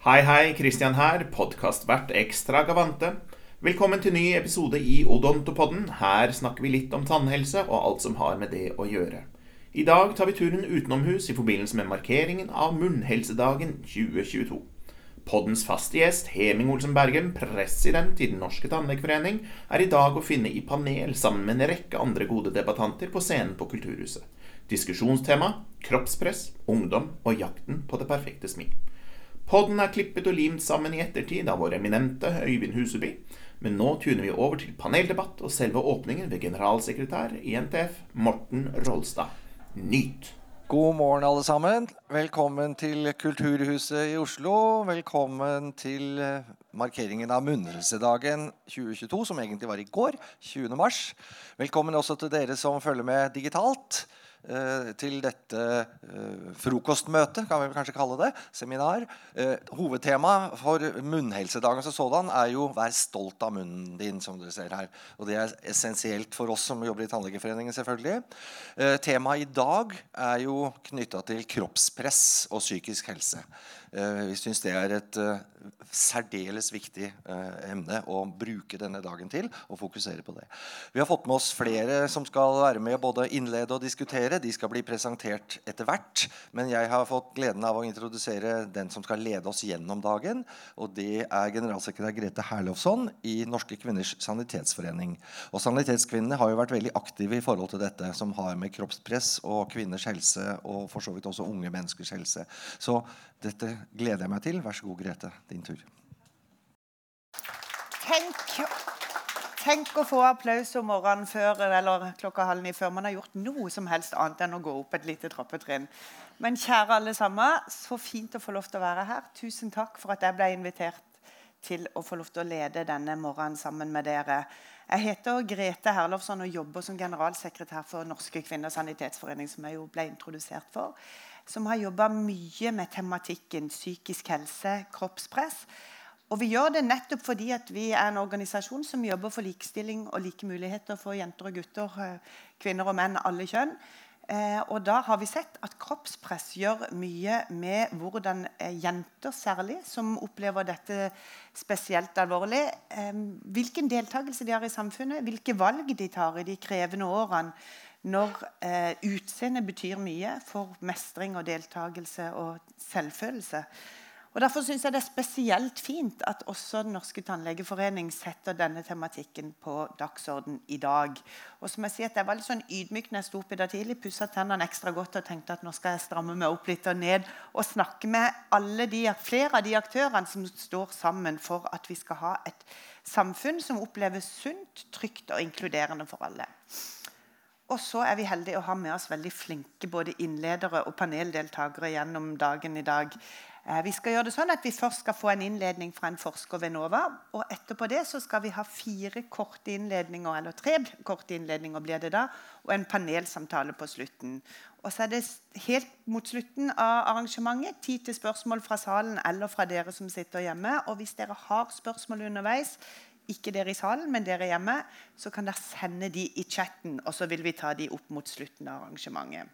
Hei, hei, Christian her, podkastvert Extragavante. Velkommen til ny episode i Odontopodden. Her snakker vi litt om tannhelse og alt som har med det å gjøre. I dag tar vi turen utenomhus i forbindelse med markeringen av Munnhelsedagen 2022. Poddens faste gjest, Heming Olsen Bergen, president i Den norske tannlegeforening, er i dag å finne i panel sammen med en rekke andre gode debattanter på scenen på Kulturhuset. Diskusjonstema kroppspress, ungdom og jakten på det perfekte smil. Podden er klippet og limt sammen i ettertid av vår eminente Øyvind Huseby. Men nå tuner vi over til paneldebatt og selve åpningen ved generalsekretær i NTF, Morten Rolstad. Nyt! God morgen, alle sammen. Velkommen til Kulturhuset i Oslo. Velkommen til eh, markeringen av Munnhelsedagen 2022, som egentlig var i går, 20. mars. Velkommen også til dere som følger med digitalt. Eh, til dette eh, frokostmøtet, kan vi kanskje kalle det. Seminar. Eh, hovedtemaet for munnhelsedagen som sådan er jo 'vær stolt av munnen din'. som dere ser her. Og Det er essensielt for oss som jobber i Tannlegeforeningen. selvfølgelig. Temaet i dag er jo knytta til kroppspress og psykisk helse. Vi syns det er et særdeles viktig emne å bruke denne dagen til og fokusere på det. Vi har fått med oss flere som skal være med både innlede og diskutere. De skal bli presentert etter hvert. Men jeg har fått gleden av å introdusere den som skal lede oss gjennom dagen. Og det er generalsekretær Grete Herlofsson i Norske kvinners sanitetsforening. Og Sanitetskvinnene har jo vært veldig aktive i forhold til dette som har med kroppspress og kvinners helse og for så vidt også unge menneskers helse. Så dette gleder jeg meg til. Vær så god, Grete. Din tur. Tenk Tenk å få applaus om morgenen før, eller klokka halv ni før man har gjort noe som helst annet enn å gå opp et lite trappetrinn. Men kjære alle sammen, så fint å få lov til å være her. Tusen takk for at jeg ble invitert til å få lov til å lede denne morgenen sammen med dere. Jeg heter Grete Herlovsson og jobber som generalsekretær for Norske kvinners sanitetsforening, som jeg jo ble introdusert for. Som har jobba mye med tematikken psykisk helse, kroppspress. Og vi gjør det nettopp fordi vi er en organisasjon som jobber for likestilling og like muligheter for jenter og gutter, eh, kvinner og menn, alle kjønn. Eh, og da har vi sett at kroppspress gjør mye med hvordan eh, jenter særlig, som opplever dette spesielt alvorlig, eh, hvilken deltakelse de har i samfunnet, hvilke valg de tar i de krevende årene når eh, utseendet betyr mye for mestring og deltakelse og selvfølelse. Og Derfor synes jeg det er spesielt fint at også Den norske tannlegeforening setter denne tematikken på dagsorden i dag. Og som Jeg sier, jeg var litt sånn ydmyk når jeg sto opp i dag tidlig, pussa tennene ekstra godt og tenkte at nå skal jeg stramme meg opp litt og ned og snakke med alle de, flere av de aktørene som står sammen for at vi skal ha et samfunn som oppleves sunt, trygt og inkluderende for alle. Og så er vi heldige å ha med oss veldig flinke både innledere og paneldeltakere gjennom dagen i dag. Eh, vi skal gjøre det sånn at vi først skal få en innledning fra en forsker ved NOVA. og Etterpå det så skal vi ha fire korte innledninger, eller tre korte innledninger blir det da, og en panelsamtale på slutten. Og så er det helt mot slutten av arrangementet tid til spørsmål fra salen eller fra dere som sitter hjemme. Og hvis dere har spørsmål underveis, ikke dere i salen, men dere hjemme, så kan dere sende de i chatten, og så vil vi ta de opp mot slutten av arrangementet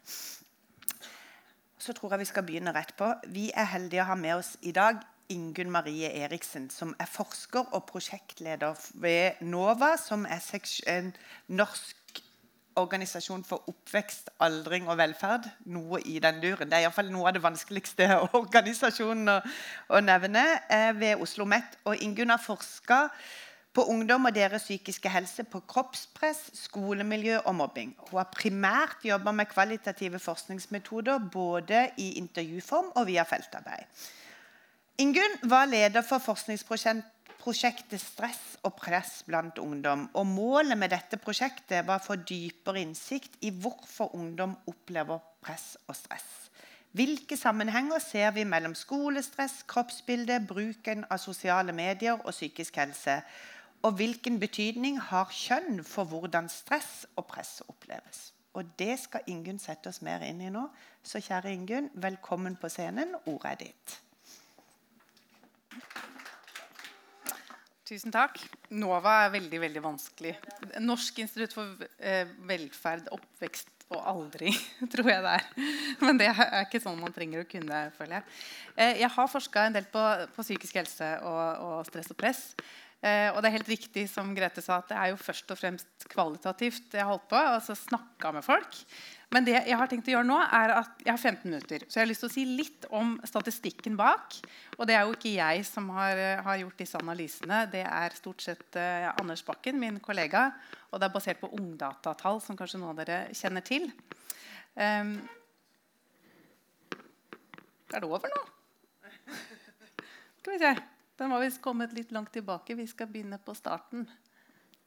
så tror jeg vi skal begynne rett på. Vi er heldige å ha med oss i dag Ingunn Marie Eriksen, som er forsker og prosjektleder ved NOVA, som er en norsk organisasjon for oppvekst, aldring og velferd. Noe i den duren. Det er iallfall noe av det vanskeligste organisasjonen å, å nevne eh, ved Oslo OsloMet. Og Ingunn har forska på ungdom og deres psykiske helse, på kroppspress, skolemiljø og mobbing. Hun har primært jobba med kvalitative forskningsmetoder både i intervjuform og via feltarbeid. Ingunn var leder for forskningsprosjektet Stress og press blant ungdom. og Målet med dette prosjektet var å få dypere innsikt i hvorfor ungdom opplever press og stress. Hvilke sammenhenger ser vi mellom skolestress, kroppsbilde, bruken av sosiale medier og psykisk helse? Og hvilken betydning har kjønn for hvordan stress og press oppleves? Og Det skal Ingunn sette oss mer inn i nå. Så kjære Ingunn, velkommen på scenen. Ordet er ditt. Tusen takk. NOVA er veldig veldig vanskelig. Norsk institutt for eh, velferd, oppvekst og aldri, tror jeg det er. Men det er ikke sånn man trenger å kunne. føler Jeg eh, Jeg har forska en del på, på, psykisk helse og, og stress og press. Eh, og det er helt riktig som Grete sa, at det er jo først og fremst kvalitativt jeg holdt på. altså Snakka med folk. Men det jeg har tenkt å gjøre nå er at jeg har 15 minutter. Så jeg har lyst til å si litt om statistikken bak. Og det er jo ikke jeg som har, har gjort disse analysene. Det er stort sett eh, Anders Bakken, min kollega. Og det er basert på ungdatatall, som kanskje noen av dere kjenner til. Um, er det over nå? Skal vi se. Den var visst kommet litt langt tilbake. Vi skal begynne på starten.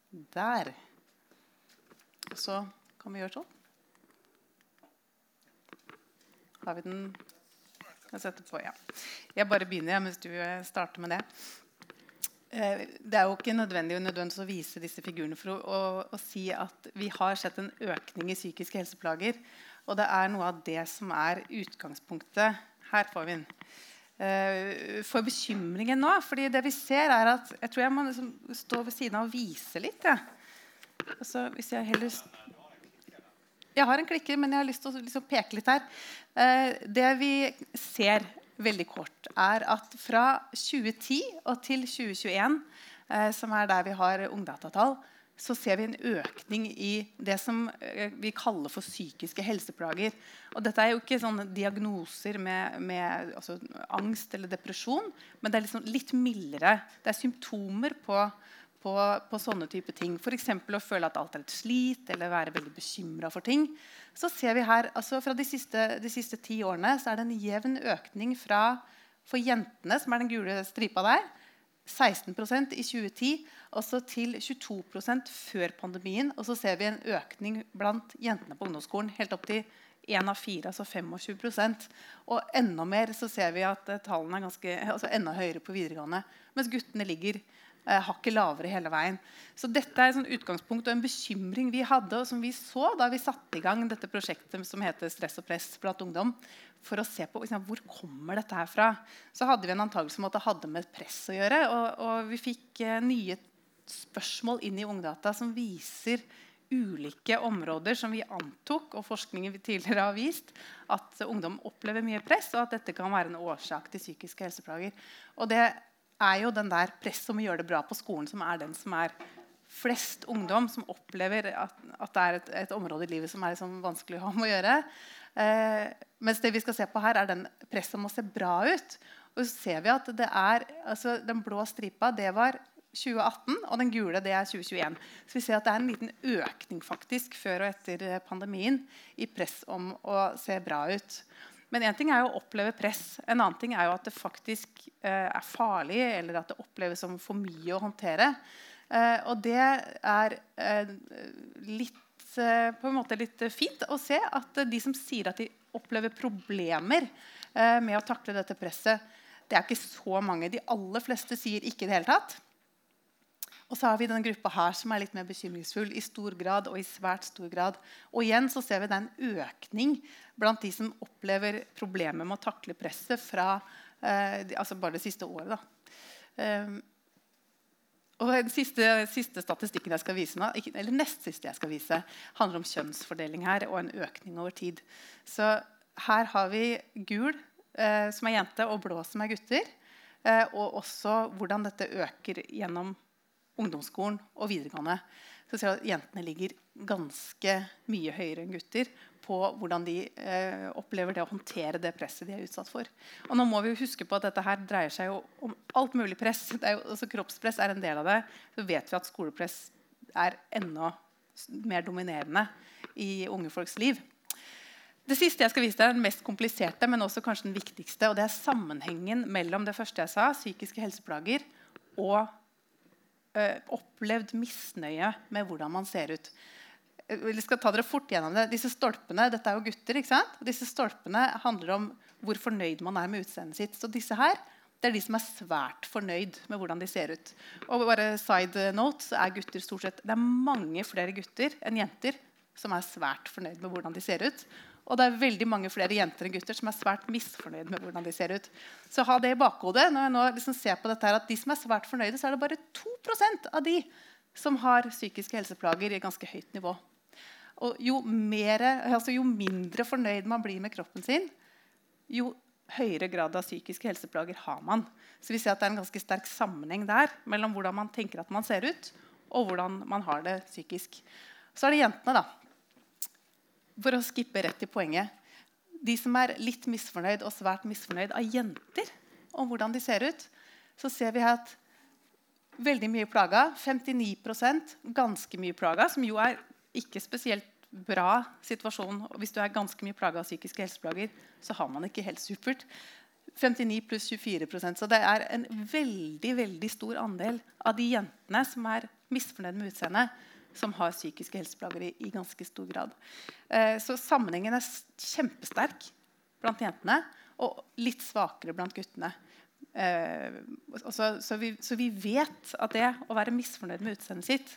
Der. Så kan vi gjøre sånn. Har vi den Jeg setter på, ja. Jeg bare begynner mens du eh, starter med det. Eh, det er jo ikke nødvendig, nødvendig å vise disse figurene for å, å, å, si at vi har sett en økning i psykiske helseplager. Og det er noe av det som er utgangspunktet. Her får vi den. Eh, for bekymringen nå. fordi det vi ser, er at Jeg tror jeg må liksom stå ved siden av og vise litt. Ja. Altså, hvis jeg heller jeg har en klikker, men jeg har lyst til å liksom peke litt her. Eh, det vi ser veldig kort, er at fra 2010 og til 2021, eh, som er der vi har ungdatatall, så ser vi en økning i det som eh, vi kaller for psykiske helseplager. Og dette er jo ikke sånne diagnoser med, med altså, angst eller depresjon, men det er liksom litt mildere. Det er symptomer på på, på sånne type ting. F.eks. å føle at alt er et slit, eller være veldig bekymra for ting. Så ser vi her, altså Fra de siste, de siste ti årene så er det en jevn økning fra for jentene, som er den gule stripa der, 16% i 2010, også til 22% før pandemien. Og så ser vi en økning blant jentene på ungdomsskolen helt opp til 1 av 4, altså 25% Og enda mer så ser vi at tallene er ganske, altså enda høyere på videregående. Mens guttene ligger eh, hakket lavere hele veien. Så dette er et utgangspunkt og en bekymring vi hadde, og som vi så da vi satte i gang dette prosjektet som heter Stress og press blant ungdom. For å se på liksom, hvor kommer dette her fra. Så hadde vi en antakelse om at det hadde med press å gjøre. Og, og vi fikk eh, nye spørsmål inn i Ungdata som viser ulike områder som vi antok, og forskningen vi tidligere har vist, at ungdom opplever mye press, og at dette kan være en årsak til psykiske helseplager. Og det er jo den der press om å gjøre det bra på skolen som er den som er flest ungdom som opplever at, at det er et, et, område i livet som er liksom vanskelig å ha med å gjøre. Eh, mens det vi skal se på her, er den presset om å se bra ut. Og så ser vi at det er, altså Den blå stripa det var 2018, og den gule det er 2021. Så vi ser at det er en liten økning faktisk før og etter pandemien i press om å se bra ut. Men én ting er jo å oppleve press. En annen ting er jo at det faktisk eh, er farlig, eller at det oppleves som for mye å håndtere. Eh, og det er eh, litt, eh, på en måte litt fint å se at de som sier at de opplever problemer eh, med å takle dette presset, det er ikke så mange. De aller fleste sier ikke i det hele tatt. Og så har vi denne gruppa her som er litt mer bekymringsfull i stor grad og i svært stor grad. Og igjen så ser vi det en økning blant de som opplever problemer med å takle presset fra eh, altså bare det siste året. Um, og Den siste, siste, statistikken jeg skal vise nå, eller nest siste jeg skal vise, handler om kjønnsfordeling her og en økning over tid. Så her har vi gul, eh, som er jente, og blå, som er gutter. Eh, og også hvordan dette øker gjennom ungdomsskolen og videregående, så ser vi at jentene ligger ganske mye høyere enn gutter på hvordan de eh, opplever det å håndtere det presset de er utsatt for. Og nå må vi jo huske på at dette her dreier seg jo om alt mulig press. Jo, altså kroppspress er en del av det. Så vet vi at skolepress er enda mer dominerende i unge folks liv. Det siste jeg skal vise deg, er den mest kompliserte, men også kanskje den viktigste. og Det er sammenhengen mellom det første jeg sa, psykiske helseplager, og opplevd misnøye med hvordan man ser ut. Jeg skal ta dere fort gjennom det. Disse stolpene dette er jo gutter, ikke sant? Disse stolpene handler om hvor fornøyd man er med utseendet sitt. Så disse her det er de som er svært fornøyd med hvordan de ser ut. Og bare side note, er gutter stort sett, Det er mange flere gutter enn jenter som er svært fornøyd med hvordan de ser ut. Og det er veldig mange flere jenter enn gutter som er svært misfornøyd med hvordan de ser ut. Så ha det i bakhodet når jeg nå liksom ser på dette her, at de som er svært fornøyde, så er det bare 2% av de som har psykiske helseplager i ganske høyt nivå. Og jo, mer, altså jo mindre fornøyd man blir med kroppen sin, jo høyere grad av psykiske helseplager har man. Så vi ser at det er en ganske sterk sammenheng der mellom hvordan man tenker at man ser ut, og hvordan man har det psykisk. Så er det jentene, da. For å skippe rett til poenget. De som er litt misfornøyd og svært misfornøyd av jenter om hvordan de ser ut, så ser vi at veldig mye plaga. 59% ganske mye plaga, som jo er ikke spesielt bra situasjon. Hvis du er ganske mye plaga av psykiske helseplager, så har man ikke helt supert. 59 pluss 24% Så det er en veldig veldig stor andel av de jentene som er misfornøyd med utseendet, som har psykiske helseplager i, i ganske stor grad. Eh, så sammenhengen er kjempesterk blant jentene og litt svakere blant guttene. Eh, så, så, vi, så, vi, vet at det å være misfornøyd med utseendet sitt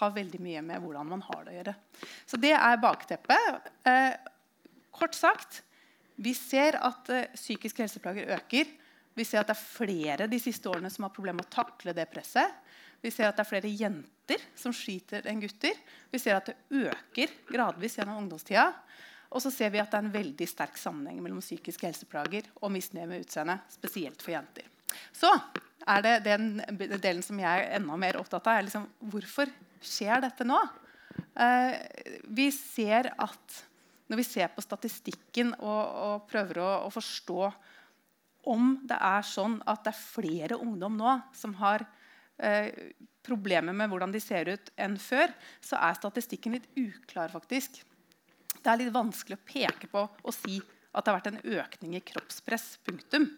har veldig mye med hvordan man har det å gjøre. Så det er bakteppet. Eh, kort sagt vi ser at eh, psykiske helseplager øker. Vi ser at det er flere de siste årene som har problemer med å takle det presset. Vi ser at det er flere jenter som skyter enn gutter. Vi ser at det øker gradvis gjennom ungdomstida. Og så ser vi at det er en veldig sterk sammenheng mellom psykiske helseplager og misnøye med utseendet, spesielt for jenter. Så er det den delen som jeg er enda mer opptatt av, er liksom, hvorfor skjer dette nå? Eh, vi ser at når vi ser på statistikken og, og prøver å, å, forstå om det er sånn at det er flere ungdom nå som har eh, problemer med hvordan de ser ut, enn før, så er statistikken litt uklar. faktisk. Det er litt vanskelig å peke på og si at det har vært en økning i kroppspress. punktum.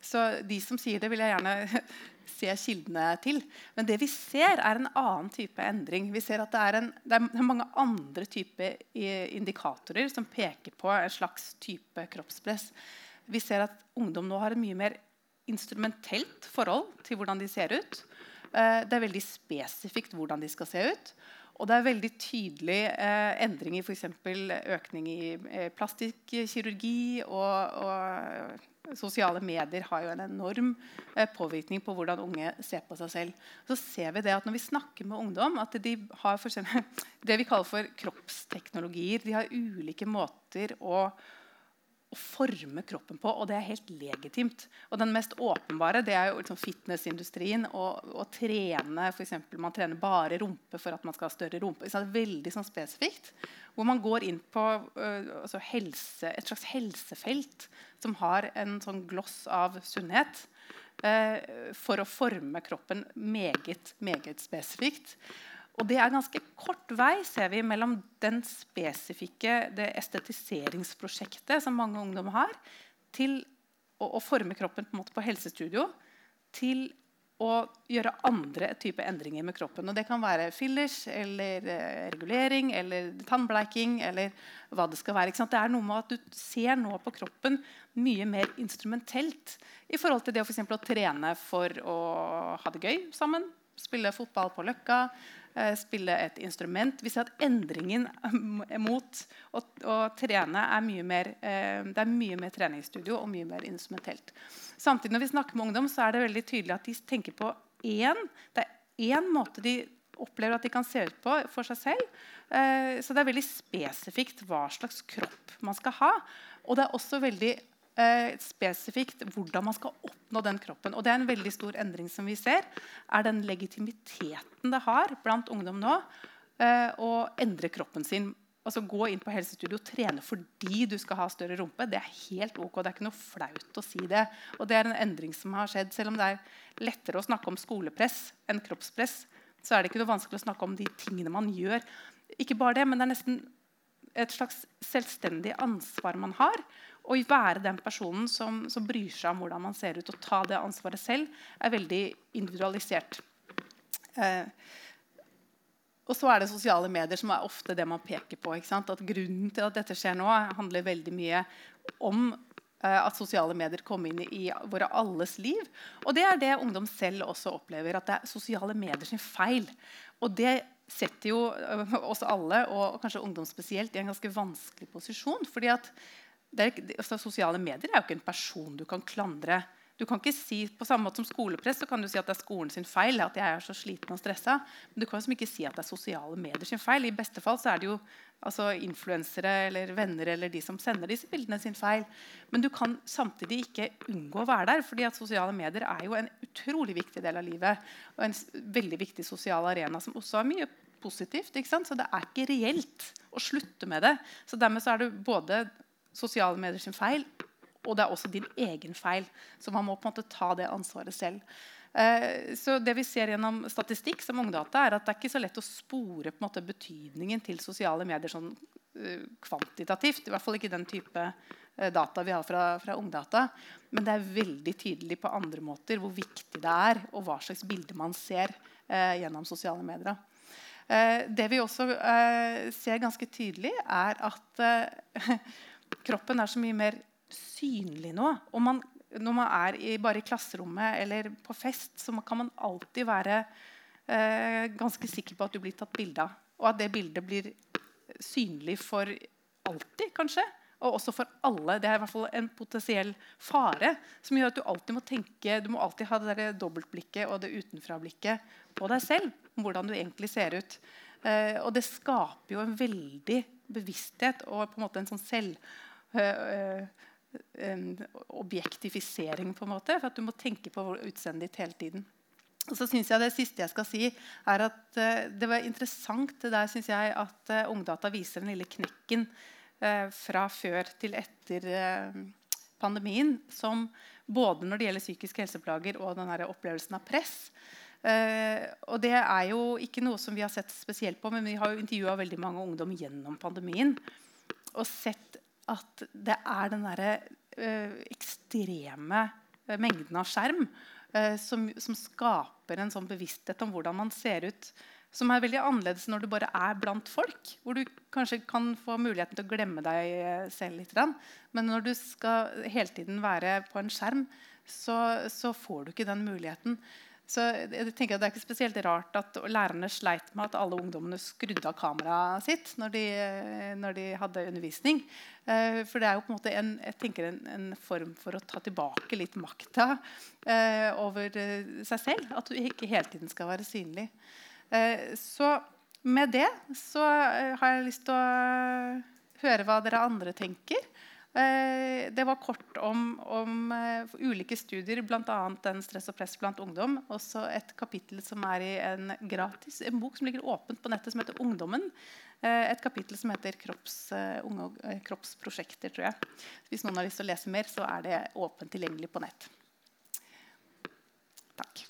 Så de som sier det, vil jeg gjerne se kildene til. Men det vi ser, er en annen type endring. Vi ser at Det er, en, det er mange andre typer indikatorer som peker på en slags type kroppspress. Vi ser at ungdom nå har et mye mer instrumentelt forhold til hvordan de ser ut. Eh, det er veldig spesifikt hvordan de skal se ut. Og det er veldig tydelig eh, endring i f.eks. økning i eh, plastikkirurgi. Og, og, sosiale medier har jo en enorm eh, påvirkning på hvordan unge ser på seg selv. Så ser vi det at Når vi snakker med ungdom, at de har det vi kaller for kroppsteknologier. De har ulike måter å å forme kroppen på, og det er helt legitimt. Og den mest åpenbare det er jo liksom fitnessindustrien. Å trene for eksempel, Man trener bare rumpe for at man skal ha større rumpe. Så det er veldig sånn spesifikt. Hvor man går inn på uh, altså helse, et slags helsefelt som har en sånn gloss av sunnhet. Uh, for å forme kroppen meget, meget spesifikt. Og det er ganske kort vei ser vi, mellom den spesifikke det estetiseringsprosjektet som mange ungdommer har, til å, å forme kroppen på, på, helsestudio, til å gjøre andre typer endringer med kroppen. Og Det kan være fillers eller eh, regulering eller tannbleiking eller hva det skal være. Det er noe med at Du ser nå på kroppen mye mer instrumentelt i forhold til det for å trene for å ha det gøy sammen. Spille fotball på Løkka, spille et instrument. Vi ser at endringen mot å, å trene er mye mer, eh, det er mye mer treningsstudio og mye mer instrumentelt. Samtidig når vi snakker med ungdom, så er det veldig tydelig at de tenker på én, det er én måte de opplever at de kan se ut på for seg selv. Eh, så det er veldig spesifikt hva slags kropp man skal ha. Og det er også veldig eh, spesifikt hvordan man skal oppnå den kroppen. Og det er en veldig stor endring som vi ser, er den legitimiteten det har blant ungdom nå eh, å endre kroppen sin. Altså Gå inn på helsestudio og trene fordi du skal ha større rumpe. Det er helt ok. Det er ikke noe flaut å si det. Og det er en endring som har skjedd. Selv om det er lettere å snakke om skolepress enn kroppspress, så er det ikke noe vanskelig å snakke om de tingene man gjør. Ikke bare det, men det er nesten et slags selvstendig ansvar man har å være den personen som, som, bryr seg om hvordan man ser ut, og ta det ansvaret selv, er veldig individualisert. Eh, og så er det sosiale medier som er ofte det man peker på. At Grunnen til at dette skjer nå, handler veldig mye om eh, at sosiale medier kommer inn i våre alles liv. Og det er det ungdom selv også opplever. At det er sosiale medier sin feil. Og det setter jo oss alle, og kanskje ungdom spesielt, i en ganske vanskelig posisjon. fordi at er, altså, Sosiale medier er jo ikke en person du kan klandre. Du kan ikke si, På samme måte som skolepress så kan du si at det er skolen sin feil. at jeg er så sliten og stressa, Men du kan liksom ikke si at det er sosiale medier sin feil. I beste fall så er det jo altså, influensere eller venner eller de som sender disse bildene, sin feil. Men du kan samtidig ikke unngå å være der. fordi at sosiale medier er jo en utrolig viktig del av livet. Og en veldig viktig sosial arena som også har mye positivt. Så det er ikke reelt å slutte med det. Så dermed så er det både sosiale medier sin feil, og det er også din egen feil. Så man må på en måte ta det ansvaret selv. Eh, så det vi ser gjennom statistikk som Ungdata, er at det er ikke så lett å spore på en måte, betydningen til sosiale medier sånn uh, kvantitativt. I hvert fall ikke den type uh, data vi har fra, fra, Ungdata. Men det er veldig tydelig på andre måter hvor viktig det er, og hva slags bilde man ser uh, gjennom sosiale medier. det vi også ser ganske tydelig, er at kroppen er så mye mer synlig nå. Og man, når man er i, bare i klasserommet eller på fest, så kan man alltid være eh, ganske sikker på at du blir tatt bilde av. Og at det bildet blir synlig for alltid, kanskje. Og også for alle. Det er i hvert fall en potensiell fare som gjør at du alltid må tenke, du må alltid ha det der dobbeltblikket og det utenfra-blikket på deg selv. hvordan du egentlig ser ut. Eh, og det skaper jo en veldig bevissthet og på en måte en sånn selv... Eh, en objektifisering, på en måte, for at du må tenke på utseendet ditt hele tiden. Og så synes jeg Det siste jeg skal si, er at uh, det var interessant det der synes jeg, at Ungdata viser den lille knekken fra før til etter pandemien. Som både når det gjelder psykiske helseplager og den opplevelsen av press. og Det er jo ikke noe som vi har sett spesielt på, men vi har jo intervjua mange ungdom gjennom pandemien. Og sett at det er den derre øh, ekstreme uh, mengden av skjerm øh, som, som, skaper en sånn bevissthet om hvordan man ser ut. Som er veldig annerledes når du bare er blant folk. Hvor du kanskje kan få muligheten til å glemme deg selv litt. Men når du skal hele tiden være på en skjerm, så, så får du ikke den muligheten. Så jeg tenker at Det er ikke spesielt rart at lærerne sleit med at alle ungdommene skrudde av kameraet sitt når de, når de, hadde undervisning. Eh, for det er jo på en måte en, jeg tenker en, en form for å ta tilbake litt makta eh, over eh, seg selv. At du ikke hele tiden skal være synlig. Så med det så har jeg lyst til å høre hva dere andre tenker. Eh, det var kort om, om uh, ulike studier, bl.a. 'Stress og press blant ungdom'. Også et kapittel som er i en gratis en bok som ligger åpent på nettet, som heter 'Ungdommen'. Uh, et kapittel som heter Kropps, unge, 'Kroppsprosjekter'. tror jeg. Hvis noen har lyst til å lese mer, så er det åpent tilgjengelig på nett. Takk.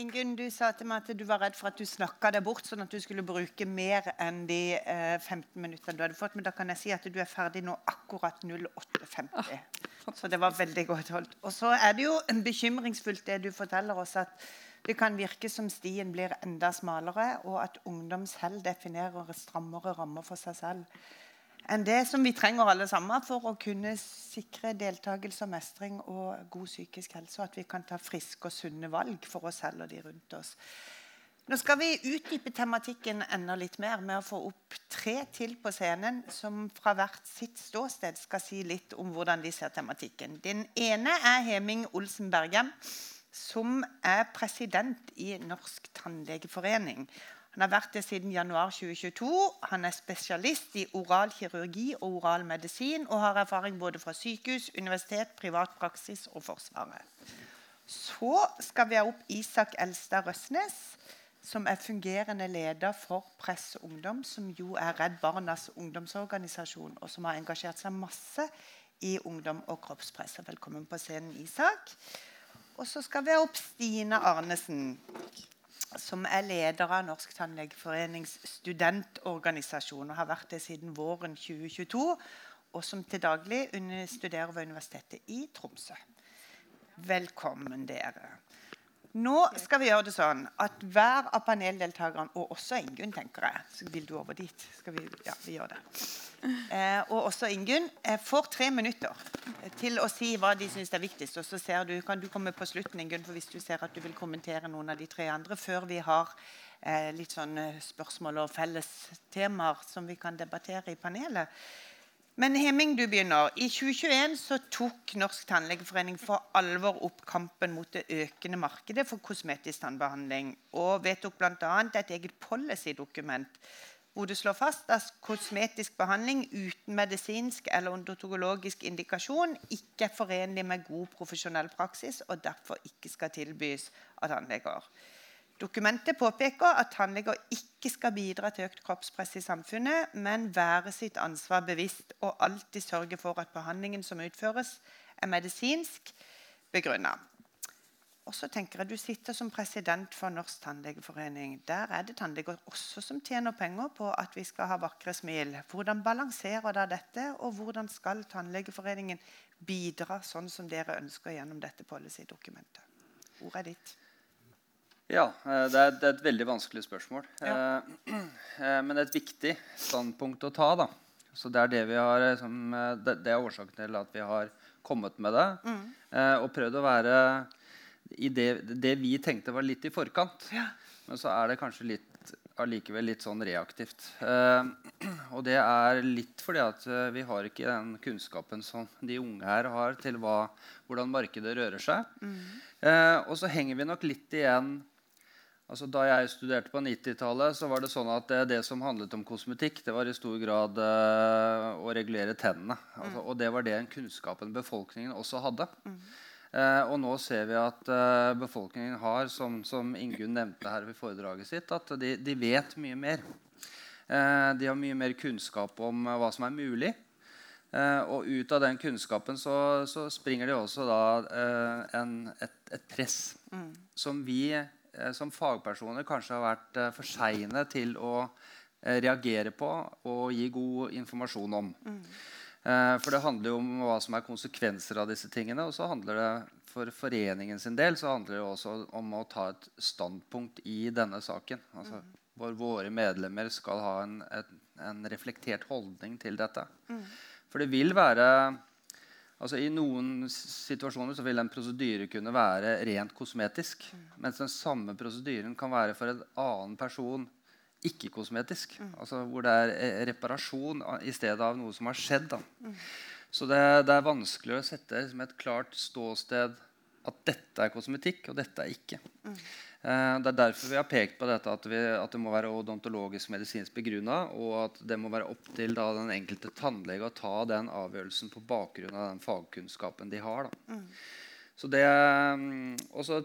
Ingunn, du sa til meg at du var redd for at du snakka deg bort, sånn at du skulle bruke mer enn de eh, 15 minuttene du hadde fått. Men da kan jeg si at du er ferdig nå akkurat 08.50. Ah, så det var veldig godt holdt. Og så er det jo bekymringsfullt det du forteller oss, at det kan virke som stien blir enda smalere, og at ungdom selv definerer strammere rammer for seg selv enn det som vi trenger alle sammen for å kunne sikre deltakelse og mestring og god psykisk helse, og at vi kan ta friske og sunne valg for oss selv og de rundt oss. Nå skal vi utdype tematikken enda litt mer med å få opp tre til på scenen som fra hvert sitt ståsted skal si litt om hvordan de ser tematikken. Den ene er Heming Olsen Bergem, som er president i Norsk tannlegeforening. Han har vært det siden januar 2022. Han er spesialist i oral kirurgi og oral medisin og har erfaring både fra sykehus, universitet, privat praksis og Forsvaret. Så skal vi ha opp Isak Elstad Røsnes, som er fungerende leder for Press Ungdom, som jo er Redd Barnas ungdomsorganisasjon, og som har engasjert seg masse i ungdom og kroppspress. Velkommen på scenen, Isak. Og så skal vi ha opp Stine Arnesen som er leder av Norsk tannlegeforenings studentorganisasjon og har vært det siden våren 2022, og som til daglig studerer ved Universitetet i Tromsø. Velkommen, dere. Nå skal vi gjøre det sånn at hver av paneldeltakerne, og også Ingunn, tenker jeg Så vil du over dit? Vi, ja, vi gjør det. Eh, og også Ingunn eh, får tre minutter til å si hva de syns er viktigst. Og så du, kan du komme på slutten, Ingunn, for hvis du ser at du vil kommentere noen av de tre andre før vi har eh, litt sånn spørsmål og felles temaer som vi kan debattere i panelet. Men Heming, du begynner. I 2021 så tok Norsk tannlegeforening for alvor opp kampen mot det økende markedet for kosmetisk tannbehandling, og vedtok bl.a. et eget policy-dokument hvor det slår fast at kosmetisk behandling uten medisinsk eller odontologisk indikasjon ikke er forenlig med god profesjonell praksis og derfor ikke skal tilbys av tannleger. Dokumentet påpeker at tannleger ikke skal bidra til økt kroppspress i samfunnet, men være sitt ansvar bevisst og alltid sørge for at behandlingen som utføres, er medisinsk begrunna. Og så tenker jeg Du sitter som president for Norsk tannlegeforening. Der er det tannleger også som tjener penger på at vi skal ha vakre smil. Hvordan balanserer dere dette, og hvordan skal Tannlegeforeningen bidra sånn som dere ønsker gjennom dette policy-dokumentet? Ordet er ditt. Ja, eh, det er, det er, et veldig vanskelig spørsmål. Ja. Eh, eh, men det er et viktig standpunkt å ta. da. Så Det er det vi har, som, det, det, er årsaken til at vi har kommet med det. Mm. Og prøvd å være i det, det, vi tenkte var litt i forkant. Ja. Men så er det kanskje litt, allikevel litt sånn reaktivt. og det er litt fordi at vi har ikke den kunnskapen som de unge her har til hva, hvordan markedet rører seg. Mm. og så henger vi nok litt igjen Altså, da jeg studerte på 90-tallet, så var det sånn at det, det, som handlet om kosmetikk, det var i stor grad uh, å regulere tennene. Altså, mm. Og det var det kunnskapen befolkningen også hadde. Mm. Uh, og nå ser vi at uh, befolkningen har, som, som Ingunn nevnte her ved foredraget sitt, at de, de vet mye mer. de har mye mer kunnskap om hva som er mulig. og ut av den kunnskapen så, så springer det også da en, et, et, press mm. som vi Eh, som fagpersoner kanskje har vært eh, for seine til å eh, reagere på og gi god informasjon om. Mm. For det handler jo om hva som er konsekvenser av disse tingene. Og så handler det for foreningen sin del så handler det også om å ta et standpunkt i denne saken. Altså, mm. Hvor våre medlemmer skal ha en, en, en reflektert holdning til dette. Mm. For det vil være Altså, I noen situasjoner så vil en prosedyre kunne være rent kosmetisk. Mm. Mens den samme prosedyren kan være for en annen person ikke-kosmetisk. Mm. Altså Hvor det er eh, reparasjon i stedet av noe som har skjedd. Mm. Så det, det, er vanskelig å sette som et klart ståsted at dette er kosmetikk, og dette er ikke. Mm. Eh, det er derfor vi har pekt på dette at, vi, at det må være odontologisk medisinsk begrunna, og at det må være opp til da, den enkelte tannlege å ta den avgjørelsen på bakgrunn av den fagkunnskapen de har. Mm. Så det, mm, og så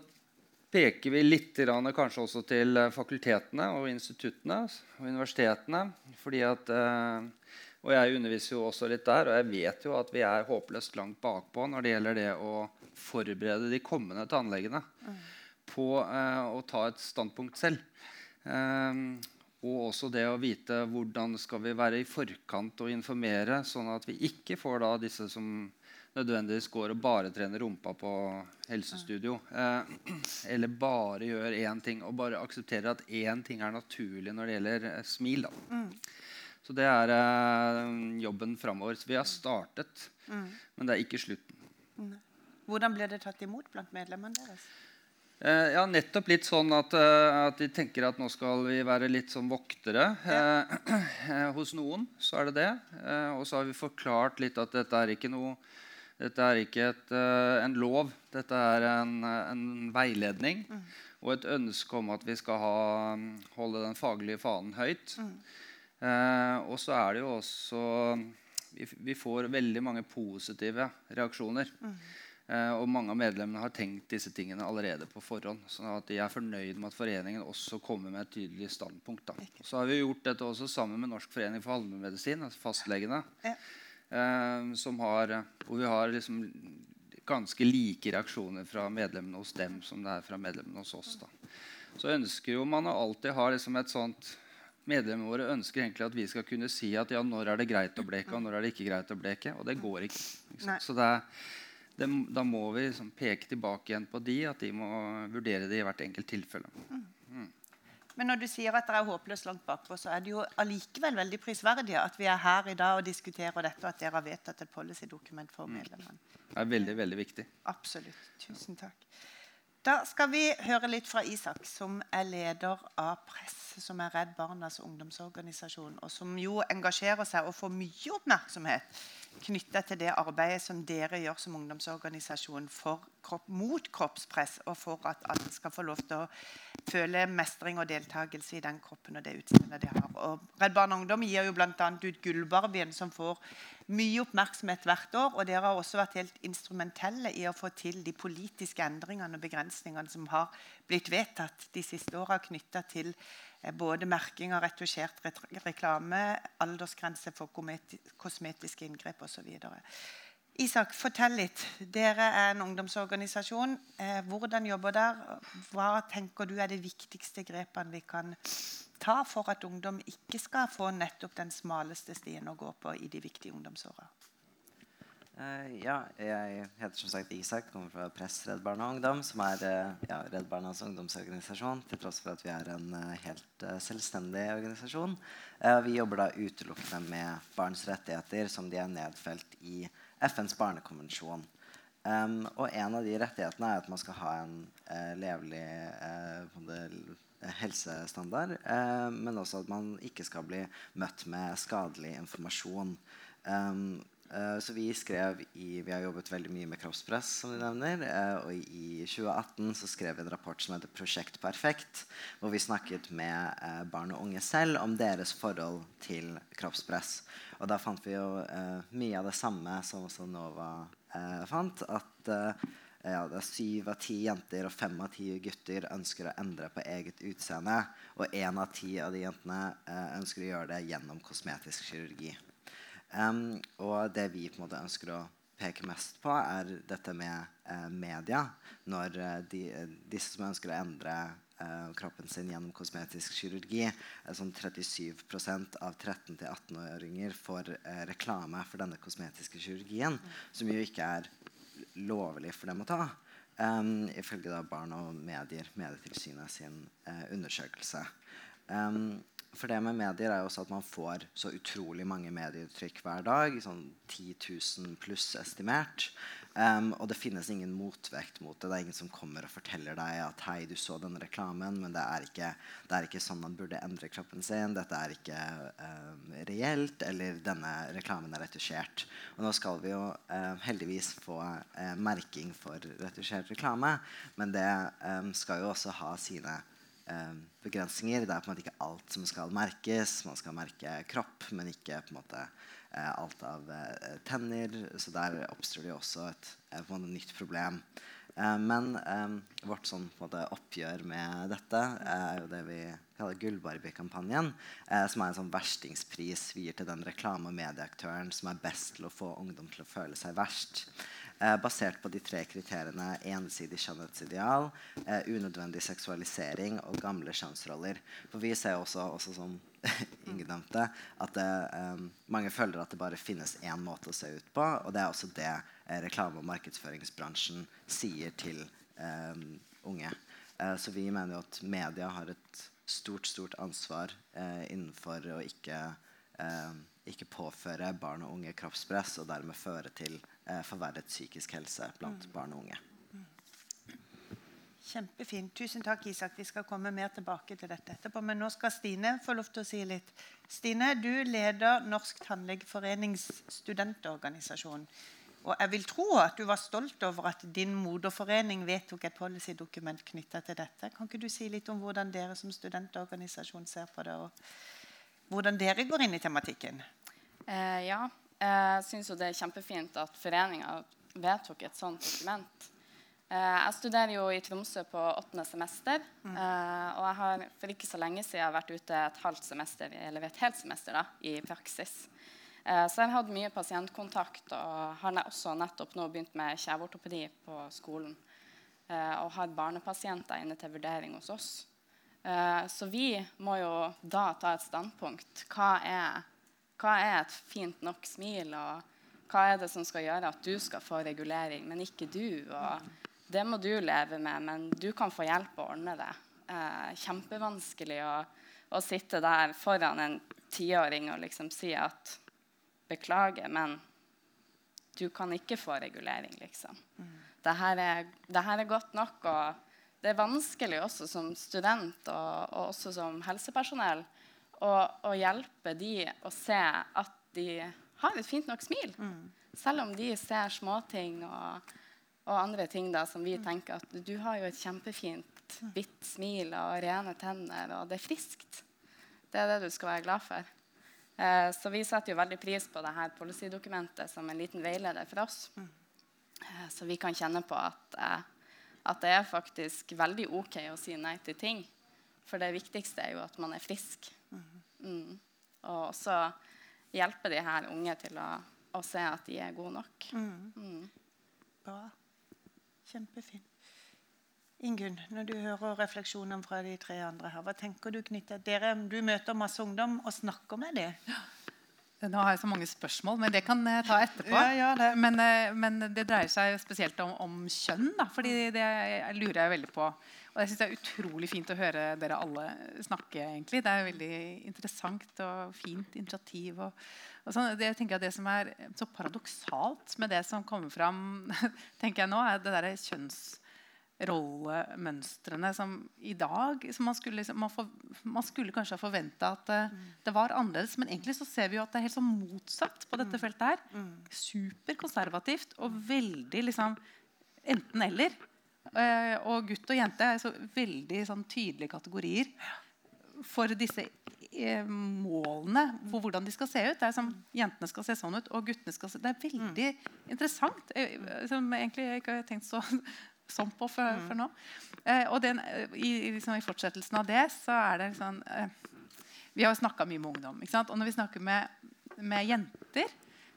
peker vi litt kanskje også til fakultetene og instituttene og universitetene. fordi at, eh, og jeg underviser jo også litt der, og jeg vet jo at vi er håpløst langt bakpå når det gjelder det å forberede de kommende tannlegene. Mm på eh, å ta et standpunkt selv. Eh, og også det å vite hvordan skal vi være i forkant og informere, sånn at vi ikke får da disse som nødvendigvis går og bare trener rumpa på helsestudio. Eh, eller bare gjør én ting og bare aksepterer at én ting er naturlig når det gjelder eh, smil. Mm. Så det er eh, jobben framover. Så vi har startet, mm. men det er ikke slutten. Hvordan ble det tatt imot blant medlemmene deres? Eh, ja, nettopp litt sånn at, eh, at, de tenker at nå skal vi være litt som voktere. Ja. Eh, hos noen så er det det. Eh, og så har vi forklart litt at dette er ikke noe dette er ikke et, en lov, dette er en, en veiledning. Mm. Og et ønske om at vi skal ha, holde den faglige fanen høyt. Mm. Eh, og så er det jo også vi, vi, får veldig mange positive reaksjoner. Mm. Eh, og mange av medlemmene har tenkt disse tingene allerede på forhånd. sånn at de er fornøyd med at foreningen også kommer med et tydelig standpunkt. Da. Så har vi gjort dette også sammen med Norsk forening for allmennmedisin, altså fastlegene. Ja. Eh, som har, hvor vi har liksom ganske like reaksjoner fra medlemmene hos dem som det er fra medlemmene hos oss. Da. Så ønsker jo man å alltid ha liksom et sånt Medlemmene våre ønsker egentlig at vi skal kunne si at ja, når er det greit å bleke, og når er det ikke greit å bleke. Og det går ikke. ikke så det er det, da må vi liksom peke tilbake igjen på de, at de må vurdere det i hvert enkelt tilfelle. Mm. Men når du sier at dere er håpløst langt bakpå, så er det jo allikevel veldig prisverdig at vi er her i dag og diskuterer dette, og at dere har vedtatt et policydokument for medlemmene. Det er veldig, veldig viktig. Absolutt. Tusen takk. Da skal vi høre litt fra Isak, som er leder av Press, som er Redd Barnas ungdomsorganisasjon, og som jo engasjerer seg og får mye oppmerksomhet knytta til det arbeidet som dere gjør som ungdomsorganisasjon kropp, mot kroppspress, og for at alle skal få lov til å føle mestring og deltakelse i den kroppen og det utseendet de har. Og Redd Barna Ungdom gir jo bl.a. ut Gullbarbien, som får mye oppmerksomhet hvert år. Og dere har også vært helt instrumentelle i å få til de politiske endringene og begrensningene som har blitt vedtatt de siste åra knytta til Eh, både merking av retusjert reklame, aldersgrense for kosmetiske inngrep osv. Isak, fortell litt. Dere er en ungdomsorganisasjon. Eh, hvordan jobber dere? Hva tenker du er de viktigste grepene vi kan ta for at ungdom ikke skal få nettopp den smaleste stien å gå på i de viktige ungdomsåra? Uh, ja, jeg heter som sagt Isak, kommer fra Press Redd Barna Ungdom, som er uh, ja, Redd Barnas ungdomsorganisasjon, til tross for at vi er en uh, helt selvstendig organisasjon. vi jobber da utelukkende med barns rettigheter som de er nedfelt i FNs barnekonvensjon. Um, og en av de rettighetene er at man skal ha en levelig helsestandard, men også at man ikke skal bli møtt med skadelig informasjon. Um, Uh, så vi skrev i, Vi har jobbet veldig mye med kroppspress, som du nevner. Uh, og i 2018 så skrev vi en rapport som heter 'Prosjekt perfekt', hvor vi snakket med uh, barn og unge selv om deres forhold til kroppspress. Og da fant vi jo mye av det samme som også Nova fant. At ja, det er syv av ti jenter og fem av ti gutter ønsker å endre på eget utseende. Og én av ti av de jentene ønsker å gjøre det gjennom kosmetisk kirurgi. Um, og det vi på en måte ønsker å peke mest på, er dette med eh, media. Når uh, de, disse som ønsker å endre eh, kroppen sin gjennom kosmetisk kirurgi, sånn 37% av 13-18-åringer får reklame for denne kosmetiske kirurgien, som jo ikke er lovlig for dem å ta. Um, ifølge da Barn og medier, Medietilsynet sin undersøkelse. Um, for det med medier er jo også at man får så utrolig mange medieuttrykk hver dag. Sånn 10 000 pluss estimert. Um, og det finnes ingen motvekt mot det. Det er ingen som kommer og forteller deg at hei, du så denne reklamen, men det er ikke, det er ikke sånn man burde endre kroppen sin. Dette er ikke um, reelt, eller denne reklamen er retusjert. Og nå skal vi jo uh, heldigvis få uh, merking for retusjert reklame, men det um, skal jo også ha sine eh, begrensninger. Det er på en måte ikke alt som skal merkes. Man skal merke kropp, men ikke på en måte eh, alt av eh, tenner. Så der oppstår det jo også et, et nytt problem. Eh, men eh, vårt sånn, måte, oppgjør med dette er jo det vi kaller Gullbarbie-kampanjen. Eh, som er en sånn verstingspris vi gir til den reklame- og medieaktøren som er best til å få ungdom til å føle seg verst eh, basert på de tre kriteriene ensidig skjønnhetsideal, eh, unødvendig seksualisering og gamle kjønnsroller. For vi ser også, også som Inge nevnte, at det, eh, mange føler at det bare finnes én måte å se ut på. Og det er også det eh, reklame- og markedsføringsbransjen sier til eh, unge. Eh, så vi mener jo at media har et stort, stort ansvar innenfor å ikke ikke påføre barn og unge kroppspress og dermed føre til eh, forverret psykisk helse blant mm. barn og unge. Kjempefint. Tusen takk, Isak. Vi skal komme mer tilbake til dette etterpå. Men nå skal Stine få lov til å si litt. Stine, du leder Norsk Tannlegeforenings studentorganisasjon. Og jeg vil tro at du var stolt over at din moderforening vedtok et policydokument knytta til dette. Kan ikke du si litt om hvordan dere som studentorganisasjon ser på det, og hvordan dere går inn i tematikken? Eh, ja, jeg syns det er kjempefint at foreninga vedtok et sånt dokument. Eh, jeg studerer jo i Tromsø på åttende semester. Mm. Eh, og jeg har for ikke så lenge siden vært ute et halvt semester, eller et helt semester da, i praksis. Eh, så jeg har hatt mye pasientkontakt og har også nettopp nå begynt med kjeveortopedi på skolen. Eh, og har barnepasienter inne til vurdering hos oss. Eh, så vi må jo da ta et standpunkt. Hva er hva er et fint nok smil, og hva er det som skal gjøre at du skal få regulering, men ikke du? Og det må du leve med, men du kan få hjelp å ordne det. Eh, kjempevanskelig å, å, sitte der foran en tiåring og liksom si at beklager, men du kan ikke få regulering, liksom. Det er godt nok. og det er vanskelig også som student og, og også som helsepersonell å, å, hjelpe de å se at de har et fint nok smil. Mm. Selv om de ser småting og, og andre ting da, som vi mm. tenker at du har jo et kjempefint hvitt smil og rene tenner, og det er friskt. Det er det du skal være glad for. Eh, så vi setter jo veldig pris på dette policydokumentet som en liten veileder for oss. Mm. Eh, så vi kan kjenne på at, eh, at det er faktisk veldig OK å si nei til ting. For det viktigste er jo at man er frisk. Mm. Og så hjelpe de her unge til å, å se at de er gode nok. Mm. Mm. Bra. Kjempefint. Ingunn, når du hører refleksjonene fra de tre andre her, hva tenker du knyttet dere? Du møter masse ungdom og snakker med dem. Nå har jeg så mange spørsmål, men det kan jeg ta etterpå. Ja, ja, det. Men, eh, men, det dreier seg spesielt om, om kjønn. Da, fordi det lurer jeg veldig på. Og jeg synes Det er utrolig fint å høre dere alle snakke. egentlig. Det er veldig interessant og fint initiativ. og, og sånn. det, jeg tenker at det som er så paradoksalt med det som kommer fram tenker jeg nå, er det der kjønnsrollemønstrene som i dag som man, skulle, liksom, man, for, man, skulle, kanskje ha forventa at uh, det var annerledes. Men egentlig så ser vi jo at det er helt sånn motsatt på dette mm. feltet. her. Mm. Superkonservativt og veldig liksom enten-eller. Uh, og gutt og jente er så veldig sånn, tydelige kategorier for disse uh, målene for hvordan de skal se ut. Det er som Jentene skal se sånn ut, og guttene skal se Det er veldig mm. interessant. Uh, som egentlig jeg ikke har tenkt så, sånn på før, mm. nå. og den, i, liksom, i, fortsettelsen av det så er det sånn Vi har snakka mye med ungdom. Og når vi snakker med, med jenter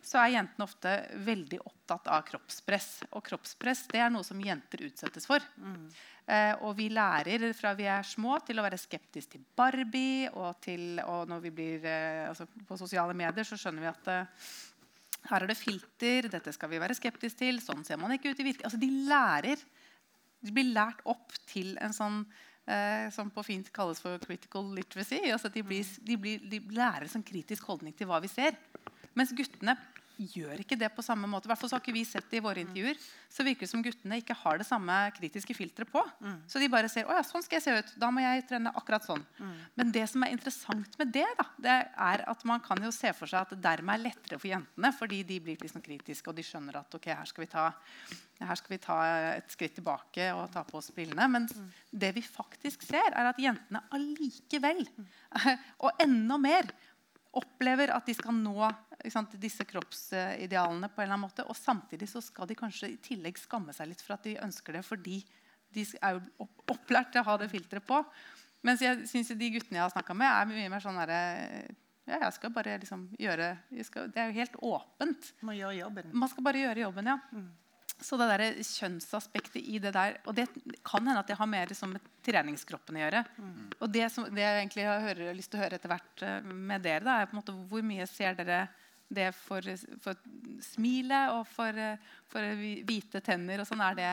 så er jentene ofte veldig opptatt av kroppspress. Og kroppspress det er noe som jenter utsettes for. Mm. Eh, og vi lærer fra vi er små til å være skeptiske til Barbie. Og, til, og når vi blir eh, altså på sosiale medier, så skjønner vi at eh, her er det filter. Dette skal vi være skeptiske til. Sånn ser man ikke ut i virkeligheten. Altså, de lærer. De blir lært opp til en sånn eh, som på fint kalles for critical literacy. Altså de, blir, de, blir, de lærer en sånn kritisk holdning til hva vi ser. Mens guttene gjør ikke det på samme måte. I hvert fall så har ikke vi sett det i våre intervjuer. Så virker det som guttene ikke har det samme kritiske filteret på. Mm. Så de bare ser å ja, sånn skal jeg se ut. Da må jeg trene akkurat sånn. Mm. Men det som er interessant med det, da, det er at man kan jo se for seg at det dermed er lettere for jentene, fordi de blir liksom kritiske og de skjønner at ok, her skal vi ta, her skal vi ta et skritt tilbake og ta på oss brillene. Men mm. det vi faktisk ser, er at jentene allikevel, mm. og enda mer, opplever at de skal nå sant, disse kroppsidealene på en eller annen måte. Og samtidig så skal de kanskje i tillegg skamme seg litt for at de ønsker det fordi de er jo opplært til å ha det filteret på. Mens jeg synes de guttene jeg har snakka med, er mye mer sånn herre ja, jeg skal bare liksom gjøre skal, Det er jo helt åpent. Man gjør jobben. Man skal bare gjøre jobben, ja. Mm. Så det der kjønnsaspektet i det der Og det kan hende at det har mer liksom, med treningskroppen å gjøre. Mm. Og det, som, det jeg egentlig har, hører, lyst til å høre etter hvert uh, med dere, da, er på en måte hvor mye ser dere det for, for smilet og for, for, hvite tenner og sånn? Er det,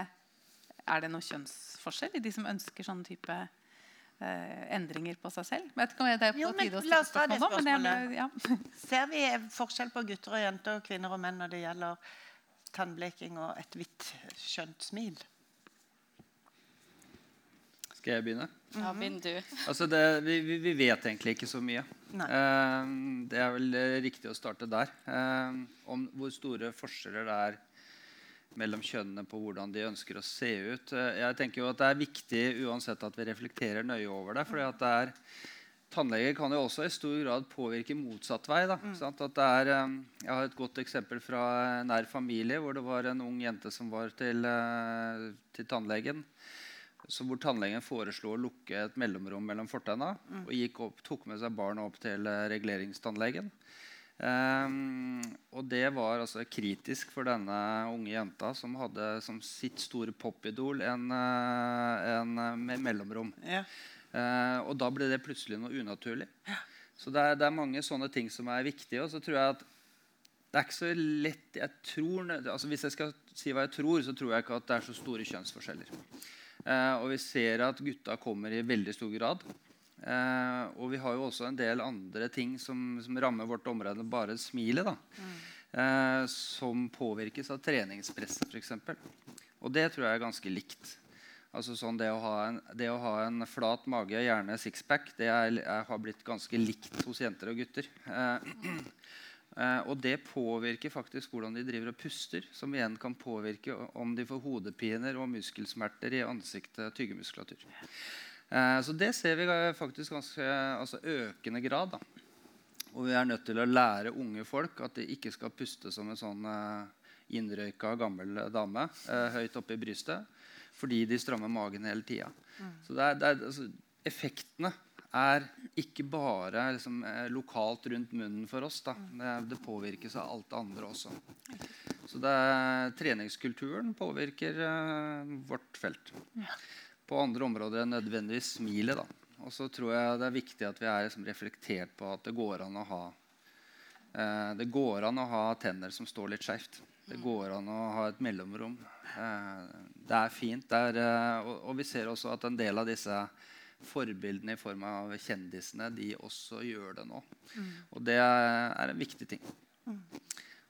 er det noen kjønnsforskjell i de som ønsker sånne type eh, endringer på seg selv? Vet ikke om det er på jo, tide å ta det nå. Om, jeg, ja. Ser vi forskjell på gutter og jenter, kvinner og menn når det gjelder tannbleking og et hvitt, skjønt smil? Skal jeg begynne? Ja, begynn du. Altså det, vi, vi, vet egentlig ikke så mye. Uh, det er vel riktig å starte der. Uh, om hvor store forskjeller det er mellom kjønnene på hvordan de ønsker å se ut. Uh, jeg tenker jo at Det er viktig uansett at vi reflekterer nøye over det. fordi at det er tannleger kan jo også i stor grad påvirke motsatt vei. Mm. Er, eh, jeg har et godt eksempel fra nær familie hvor det var en ung jente som var til, eh, til tannlegen. hvor tannlegen foreslo å lukke et mellomrom mellom fortenna. Mm. Og opp, tok med seg barnet opp til eh, reguleringstannlegen. Um, og det var altså kritisk for denne unge jenta som hadde som sitt store popidol en, en, med mellomrom. Ja. Uh, og da ble det plutselig noe unaturlig. Ja. Så det er, det er, mange sånne ting som er viktige. Og så tror jeg at det er ikke så lett jeg tror, altså Hvis jeg skal si hva jeg tror, så tror jeg ikke at det er så store kjønnsforskjeller. Eh, og vi ser at gutta kommer i veldig stor grad. Eh, og vi har jo også en del andre ting som, som rammer vårt område, bare smilet. da. Mm. Eh, som påvirkes av treningspresset, f.eks. Og det tror jeg er ganske likt. Altså sånn det, å en, det, å ha en, flat mage, gjerne sixpack, det er, er, har blitt ganske likt hos jenter og gutter. Eh, Eh, og det påvirker faktisk hvordan de driver og puster, som igjen kan påvirke om de får hodepiner og muskelsmerter i ansiktet, tyggemuskulatur. Eh, så det ser vi faktisk ganske altså økende grad. Da. Og vi er nødt til å lære unge folk at de ikke skal puste som en sånn eh, innrøyka gammel dame eh, høyt oppe i brystet fordi de strammer magen hele tida. Mm. Så det er, det er, altså, effektene er ikke bare liksom, eh, lokalt rundt munnen for oss. Det, det, påvirkes av alt det andre også. Så det, treningskulturen påvirker uh, vårt felt. På andre områder enn nødvendigvis smilet. Og så tror jeg det er viktig at vi er liksom, reflektert på at det går an å ha uh, det går an å ha tenner som står litt skeivt. Det går an å ha et mellomrom. Uh, det er fint. Det er, og, og, vi ser også at en del av disse forbildene i form av kjendisene, de også gjør det nå. Mm. Og det er en viktig ting. Mm.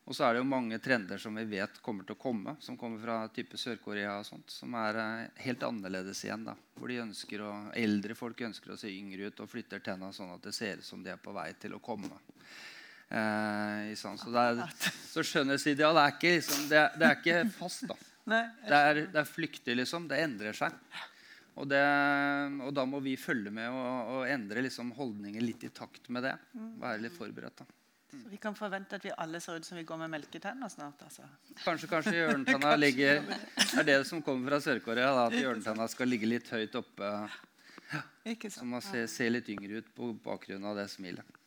Og så er det jo mange trender som vi vet kommer til å komme, som kommer fra type Sør-Korea, og sånt, som er eh, helt annerledes igjen. da, Hvor å, eldre folk ønsker å se yngre ut og flytter tenna sånn at det ser ut som de er på vei til å komme. Eh, sånn. Så, det er, så skjønnhetsideal er ikke, liksom, det, det er ikke fast. da. Det er, det er flyktig, liksom. Det endrer seg. Og, det, og, da må vi følge med og, og endre liksom holdninger litt i takt med det. Være litt forberedt. da. Så vi kan forvente at vi alle ser ut som vi går med melketenner snart? altså. Kanskje, kanskje hjørnetenna ligger er det som kommer fra Sør-Korea. At hjørnetenna skal ligge litt høyt oppe. Ja, så man ser, ser, litt yngre ut på bakgrunn av det smilet.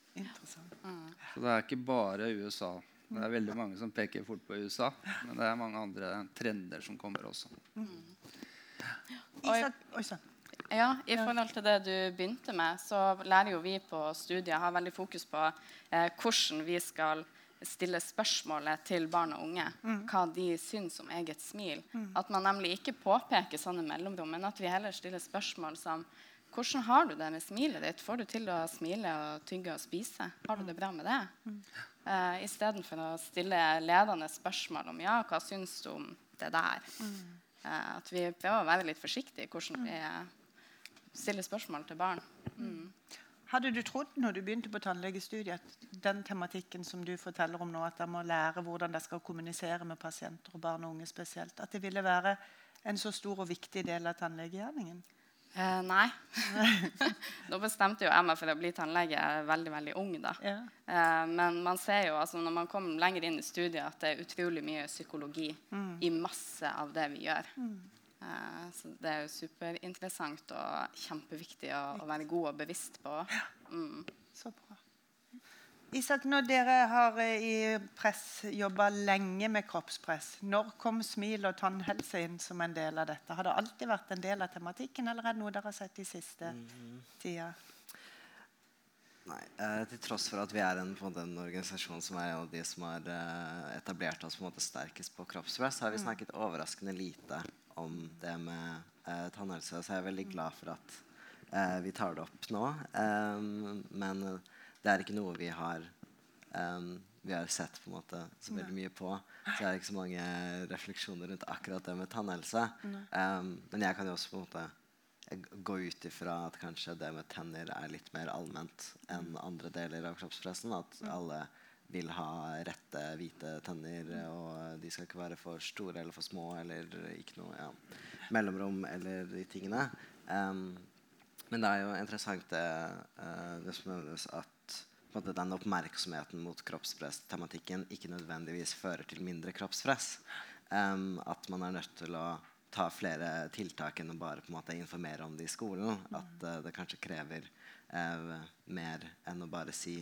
Så det er ikke bare USA. Det er veldig mange som peker fort på USA. Men det er mange andre trender som kommer også. Mm. sann. ja, I forhold til det du begynte med, så lærer jo vi på studiet har veldig fokus på eh, hvordan vi skal stille spørsmålet til barn og unge mm. hva de syns om eget smil. Mm. At man nemlig ikke påpeker sånne mellomrom, men at vi heller stiller spørsmål som hvordan har du det med smilet ditt? Får du til å smile og tygge og spise? Har du det bra med det? Mm. Uh, Istedenfor å stille ledende spørsmål om ja, hva syns du om det der? Mm. Eh, at vi prøver å være litt forsiktige i hvordan vi stiller spørsmål til barn. Mm. Hadde du trodd når du begynte på tannlegestudiet, at den tematikken som du forteller om nå, at de må lære hvordan de skal kommunisere med pasienter og barn og unge spesielt, at det ville være en så stor og viktig del av tannlegegjerningen? Eh, nei. da bestemte jo jeg meg for å bli tannlege veldig veldig ung. da. Yeah. Uh, men man ser jo altså, når man kommer lenger inn i studiet, at det er utrolig mye psykologi mm. i masse av det vi gjør. Mm. Uh, så det er jo superinteressant og kjempeviktig å, å være god og bevisst på. Mm. Så bra. Isak, når dere har eh, i press jobba lenge med kroppspress, når kom smil og tannhelse inn som en del av dette? Har det alltid vært en del av tematikken, eller er det noe dere har sett i siste mm -hmm. tida? Nei, eh, Til tross for at vi er en, en, en, organisasjon som er en av de som har eh, etablert oss på en måte sterkest på kroppspress, har vi mm. snakket overraskende lite om det med eh, tannhelse. Så jeg er veldig glad for at eh, vi tar det opp nå. Um, men det er ikke noe vi har um, vi har sett på en måte så veldig mye på. Så jeg har ikke så mange refleksjoner rundt akkurat det med tannhelse. Um, men jeg kan jo også på en måte gå ut ifra at kanskje det med tenner er litt mer allment enn andre deler av kroppspressen. At alle vil ha rette, hvite tenner, og de skal ikke være for store eller for små eller ikke noe ja, mellomrom eller de tingene. Um, men det er jo interessant det, uh, det som nevnes at den oppmerksomheten mot kroppspress-tematikken ikke nødvendigvis fører til mindre kroppspress. Um, at man er nødt til å ta flere tiltak enn å bare på en måte informere om det i skolen. At uh, det kanskje krever uh, mer enn å bare si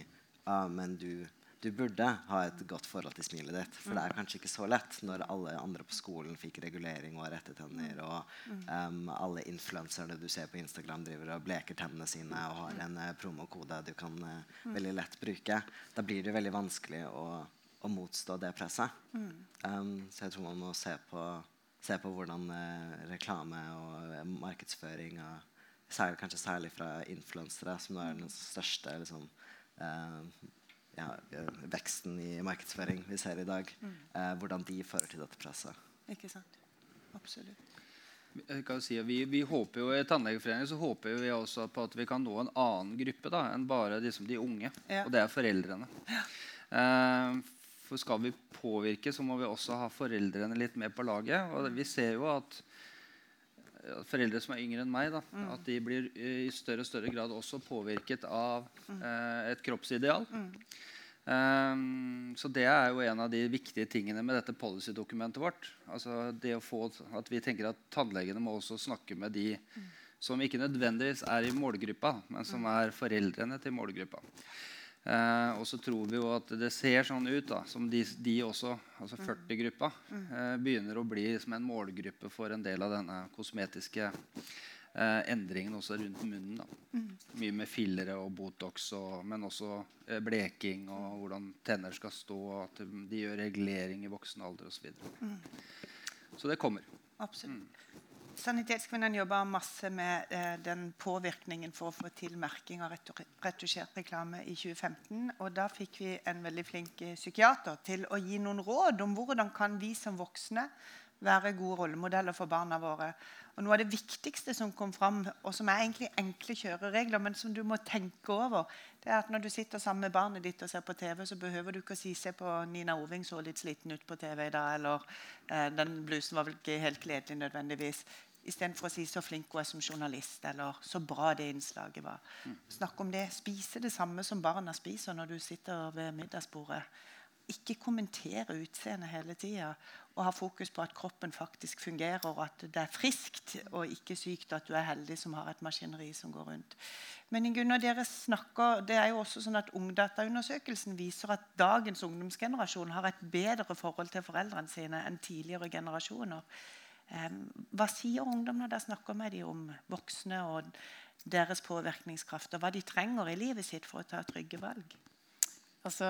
ah, men du du burde ha et godt forhold til smilet ditt. For det er kanskje ikke så lett når alle andre på skolen fikk regulering og rette tenner, og um, alle influenserne du ser på Instagram, driver og bleker tennene sine og har en uh, promokode du kan uh, veldig lett bruke. Da blir det veldig vanskelig å å motstå det presset. Um, så jeg tror man må se på, se på hvordan uh, reklame og markedsføring og særlig, Kanskje særlig fra influensere, som er den største liksom, eh, ja, eh, veksten i markedsføring vi ser i dag. eh, hvordan de fører til dette presset. Ikke sant? Absolutt. Si vi, vi håper jo I Tannlegeforeningen så håper vi også på at vi kan nå en annen gruppe da, enn bare liksom de unge. Ja. Og det er foreldrene. Eh, for skal vi påvirke, så må vi også ha foreldrene litt med på laget. Og vi ser jo at ja, foreldre som er yngre enn meg, da, at de blir eh, i større og større grad også påvirket av eh, et kroppsideal. Um, så det er jo en av de viktige tingene med dette policydokumentet vårt. Altså det å få At vi tenker at tannlegene må også snakke med de som ikke nødvendigvis er i målgruppa, men som er foreldrene til målgruppa. Eh, og så tror vi jo at det ser sånn ut da, som de, de også, altså 40-gruppa, eh, begynner å bli som en målgruppe for en del av denne kosmetiske eh, endringen også rundt munnen. Da. Mye med fillere og Botox, og, men også eh, bleking og hvordan tenner skal stå, og at de gjør regulering i voksen alder osv. Så, videre. så det kommer. Absolutt. Sanitetskvinnene jobber masse med eh, den påvirkningen for å få til merking av retusjert reklame i 2015. Og da fikk vi en veldig flink eh, psykiater til å gi noen råd om hvordan kan vi som voksne være gode rollemodeller for barna våre. Og Noe av det viktigste som kom fram, og som er egentlig enkle kjøreregler, men som du må tenke over, det er at når du sitter sammen med barnet ditt og ser på TV, så behøver du ikke å si 'se på Nina Oving så litt sliten ut på TV i dag', eller eh, 'den blusen var vel ikke helt gledelig nødvendigvis'. Istedenfor å si 'så flink hun er som journalist', eller 'så bra det innslaget var'. Snakk om det. Spise det samme som barna spiser når du sitter ved middagsbordet. Ikke kommentere utseendet hele tida. Og ha fokus på at kroppen faktisk fungerer, og at det er friskt og ikke sykt. At du er heldig som har et maskineri som går rundt. Men Gunnar, dere snakker, det er jo også sånn at Ungdataundersøkelsen viser at dagens ungdomsgenerasjon har et bedre forhold til foreldrene sine enn tidligere generasjoner. Em, hva sier ungdom når dere snakker med dem om voksne og deres påvirkningskraft, og hva de trenger i livet sitt for å ta trygge valg? Altså,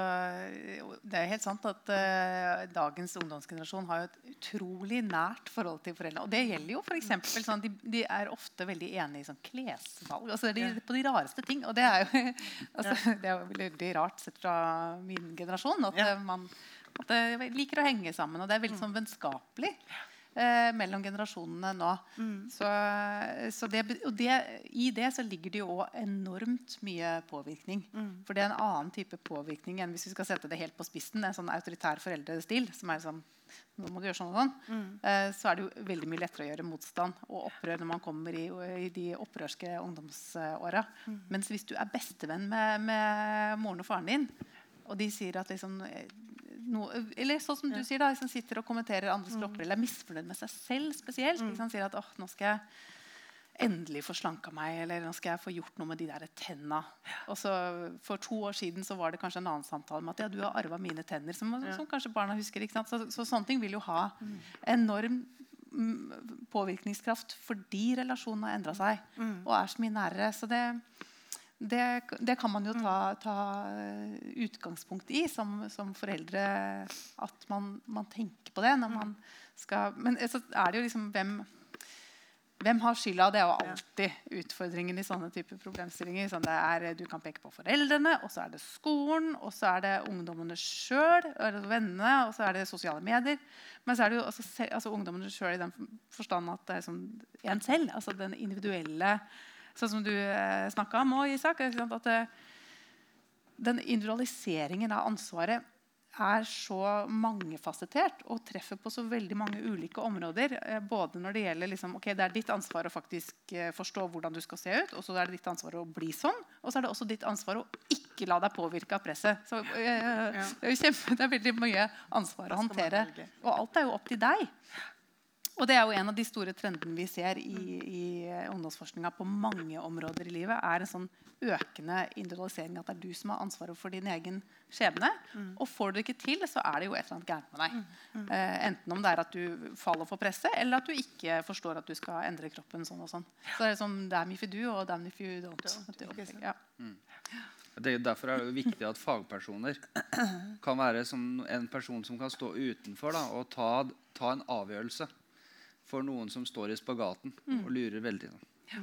det er helt sant at uh, dagens ungdomsgenerasjon har jo et utrolig nært forhold til foreldrene. Og det gjelder jo f.eks. Sånn, de, de er ofte veldig enige i sånn klesvalg. Altså, de, På de rareste ting. Og det er jo altså, det er jo veldig rart sett fra min generasjon at Ja. eh, man at de liker å henge sammen. Og det er veldig sånn vennskapelig. Eh, mellom generasjonene nå. Så, så det, og det, I det så ligger det jo òg enormt mye påvirkning. For det er en annen type påvirkning enn hvis vi skal sette det helt på spissen. En sånn autoritær foreldrestil som er sånn nå må du gjøre sånn og sånn. Eh, så er det jo veldig mye lettere å gjøre motstand og opprør når man kommer i, i de opprørske ungdomsåra. Mens hvis du er bestevenn med, med moren og faren din, og de sier at liksom eh, no, Eller sånn som du sier, da, som sitter og kommenterer andres kropper eller er misfornøyd med seg selv spesielt. Liksom, sier at oh, nå skal jeg endelig få slanka meg, eller nå skal jeg få gjort noe med de der tenna. Og så For to år siden så var det kanskje en annen samtale med at ja, du har arva mine tenner. Som, som kanskje barna husker. ikke sant? Så, så sånne ting vil jo ha enorm mm, påvirkningskraft fordi relasjonen har endra seg og er så mye nærere. Så det, det, det kan man jo ta, ta eh, utgangspunkt i som, som foreldre. At man, man tenker på det når man skal Men så er det jo liksom hvem hvem har skylda? Det er jo alltid utfordringen i sånne typer problemstillinger. Sånn det er, du kan peke på foreldrene, og så er det skolen, og så er det ungdommene sjøl, vennene, og så er det sosiale medier. Men så er det jo altså, altså, ungdommene sjøl i den forstand at det er sånn en selv. Altså den individuelle Sånn som du eh, snakka om òg, Isak. At det, den individualiseringen av ansvaret er så mangefasettert og treffer på så veldig mange ulike områder. eh, Både når det gjelder liksom, ok, det er ditt ansvar å faktisk eh, forstå hvordan du skal se ut, og så er det ditt ansvar å bli sånn. Og så er det også ditt ansvar å ikke la deg påvirke av presset. Så, eh, det, er kjempe, det er veldig mye ansvar å håndtere. Og alt er jo opp til deg. Og det er jo en av de store trendene vi ser i, i ungdomsforskninga på mange områder i livet. er en sånn økende individualisering. At det er du som har ansvaret for din egen skjebne. Mm. Og får du det ikke til, så er det jo et eller annet gærent med deg. Mm. Mm. Eh, enten om det er at du faller for presset, eller at du ikke forstår at du skal endre kroppen sånn og sånn. Så det er sånn damn if you do og damn if you don't. Ja. Mm. Det, derfor er det jo viktig at fagpersoner kan være en person som kan stå utenfor da, og ta, ta, en avgjørelse for noen som står i spagaten mm. og lurer veldig. Ja.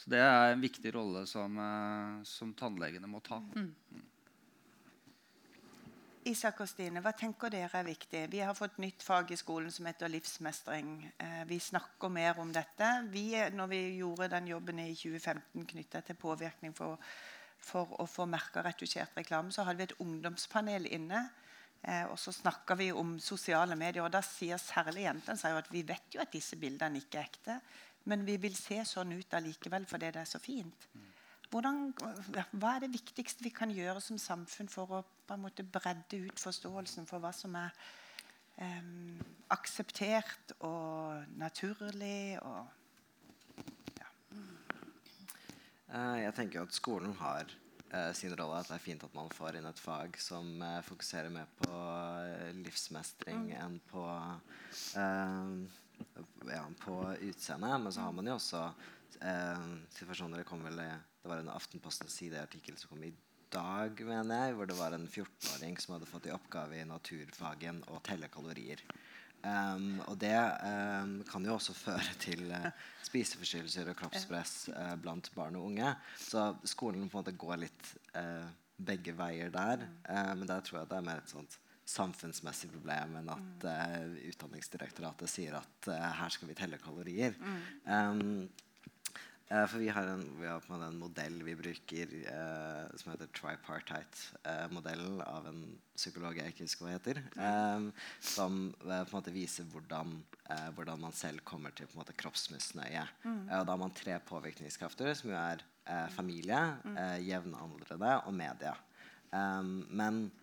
Så det er en viktig rolle som, uh, som tannlegene må ta. Mm. mm. Isak og Stine, hva tenker dere er viktig? Vi har fått nytt fag i skolen som heter livsmestring. Eh, vi snakker mer om dette. Vi, når vi gjorde den jobben i 2015 knytta til påvirkning for, for å få merka retusjert reklame, så hadde vi et ungdomspanel inne. Eh, og så snakker vi om sosiale medier, og da sier særlig jentene at vi vet jo at disse bildene ikke er ekte. Men vi vil se sånn ut allikevel fordi det er så fint. Hvordan, hva er det viktigste vi kan gjøre som samfunn for å på en måte bredde ut forståelsen for hva som er um, akseptert og naturlig? Og, ja. uh, jeg tenker at skolen har sin rolle. At det er fint at man får inn et fag som uh, fokuserer mer på livsmestring mm. enn på ja, på utseendet. Men så har man jo også eh, situasjoner Det kom vel det var en Aftenpostens sideartikkel som kom i dag, mener jeg, hvor det var en 14-åring som hadde fått i oppgave i naturfagen å telle kalorier. Um, og det um, kan jo også føre til uh, spiseforstyrrelser og kroppspress uh, blant barn og unge. Så skolen på en måte går litt uh, begge veier der. men der tror jeg det er mer et sånt samfunnsmessig problem enn at uh, Utdanningsdirektoratet sier at her skal vi telle kalorier. Mm. Um, uh, for vi har, en, vi har en, modell vi bruker som heter tripartite-modellen av en psykolog jeg ikke husker hva heter. Um, som på en måte viser hvordan, hvordan man selv kommer til måte kroppsmisnøye. Mm. da har man tre påvirkningskrafter, som jo er familie, mm. jevnaldrende og media. Um, men Eh,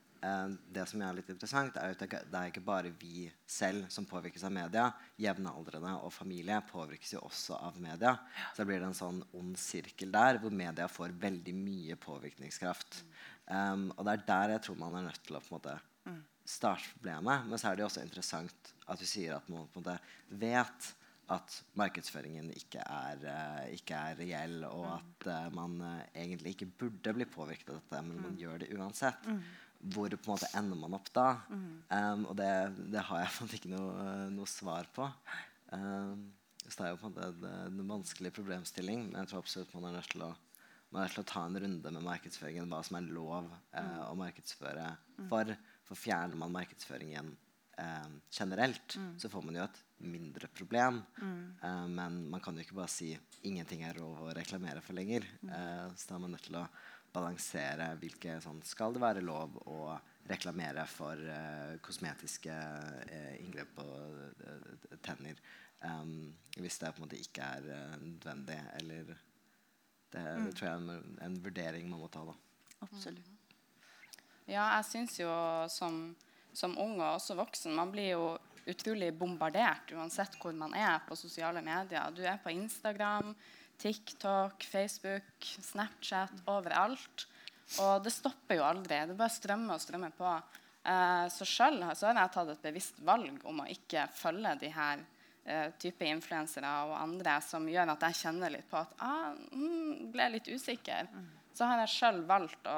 det som er litt interessant, er at det er ikke bare vi selv som påvirkes av media. Jevnaldrende og familie påvirkes jo også av media. Så det blir det en sånn ond sirkel der hvor media får veldig mye påvirkningskraft. Um, og det er der jeg tror man er nødt til å på en måte starte problemet. Men så er det jo også interessant at vi sier at man på en måte vet at markedsføringen ikke er, uh, ikke er reell, og at uh, man uh, egentlig ikke burde bli påvirket av dette, men man gjør det uansett. Hvor på en måte ender man opp da? Mm. Um, og det, det, har jeg på en måte ikke noe, noe svar på. Um, så det er jo på en måte en, en vanskelig problemstilling. Men jeg tror absolutt man er nødt til å, man er nødt til å ta en runde med markedsføringen. Hva som er lov uh, å markedsføre for. For fjerner man markedsføringen uh, generelt, mm. så får man jo et mindre problem. Mm. Uh, men man kan jo ikke bare si ingenting er lov å reklamere for lenger. så da er man nødt til å balansere hvilke sånn, Skal det være lov å reklamere for uh, kosmetiske uh, inngrep på uh, tenner um, hvis det på en måte ikke er nødvendig? Eller det, mm. det, tror jeg er en, en, vurdering man må ta. da. Absolutt. Ja, jeg syns jo som, som ung og også voksen Man blir jo utrolig bombardert uansett hvor man er på sosiale medier. Du er på Instagram, TikTok, Facebook, Snapchat, overalt. Og det stopper jo aldri. Det bare strømmer og strømmer på. Eh, så sjøl har jeg tatt et bevisst valg om å ikke følge de her eh, type influensere og andre som gjør at jeg kjenner litt på at ah, mm, ble litt usikker. Så har jeg sjøl valgt å,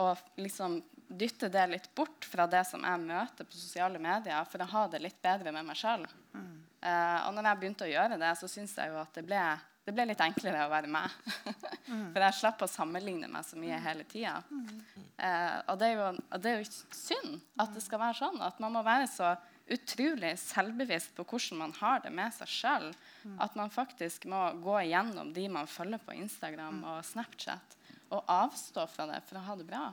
å liksom dytte det litt bort fra det som jeg møter på sosiale medier, for å ha det litt bedre med meg sjøl. Mm. Eh, og når jeg begynte å gjøre det, så syns jeg jo at det ble det ble litt enklere å være meg. For jeg slapp å sammenligne meg så mye hele tida. Eh, og, det og, det er jo, synd at det skal være sånn. At man må være så utrolig selvbevisst på hvordan man har det med seg sjøl. At man faktisk må gå igjennom de man følger på Instagram og Snapchat, og avstå fra det for å ha det bra.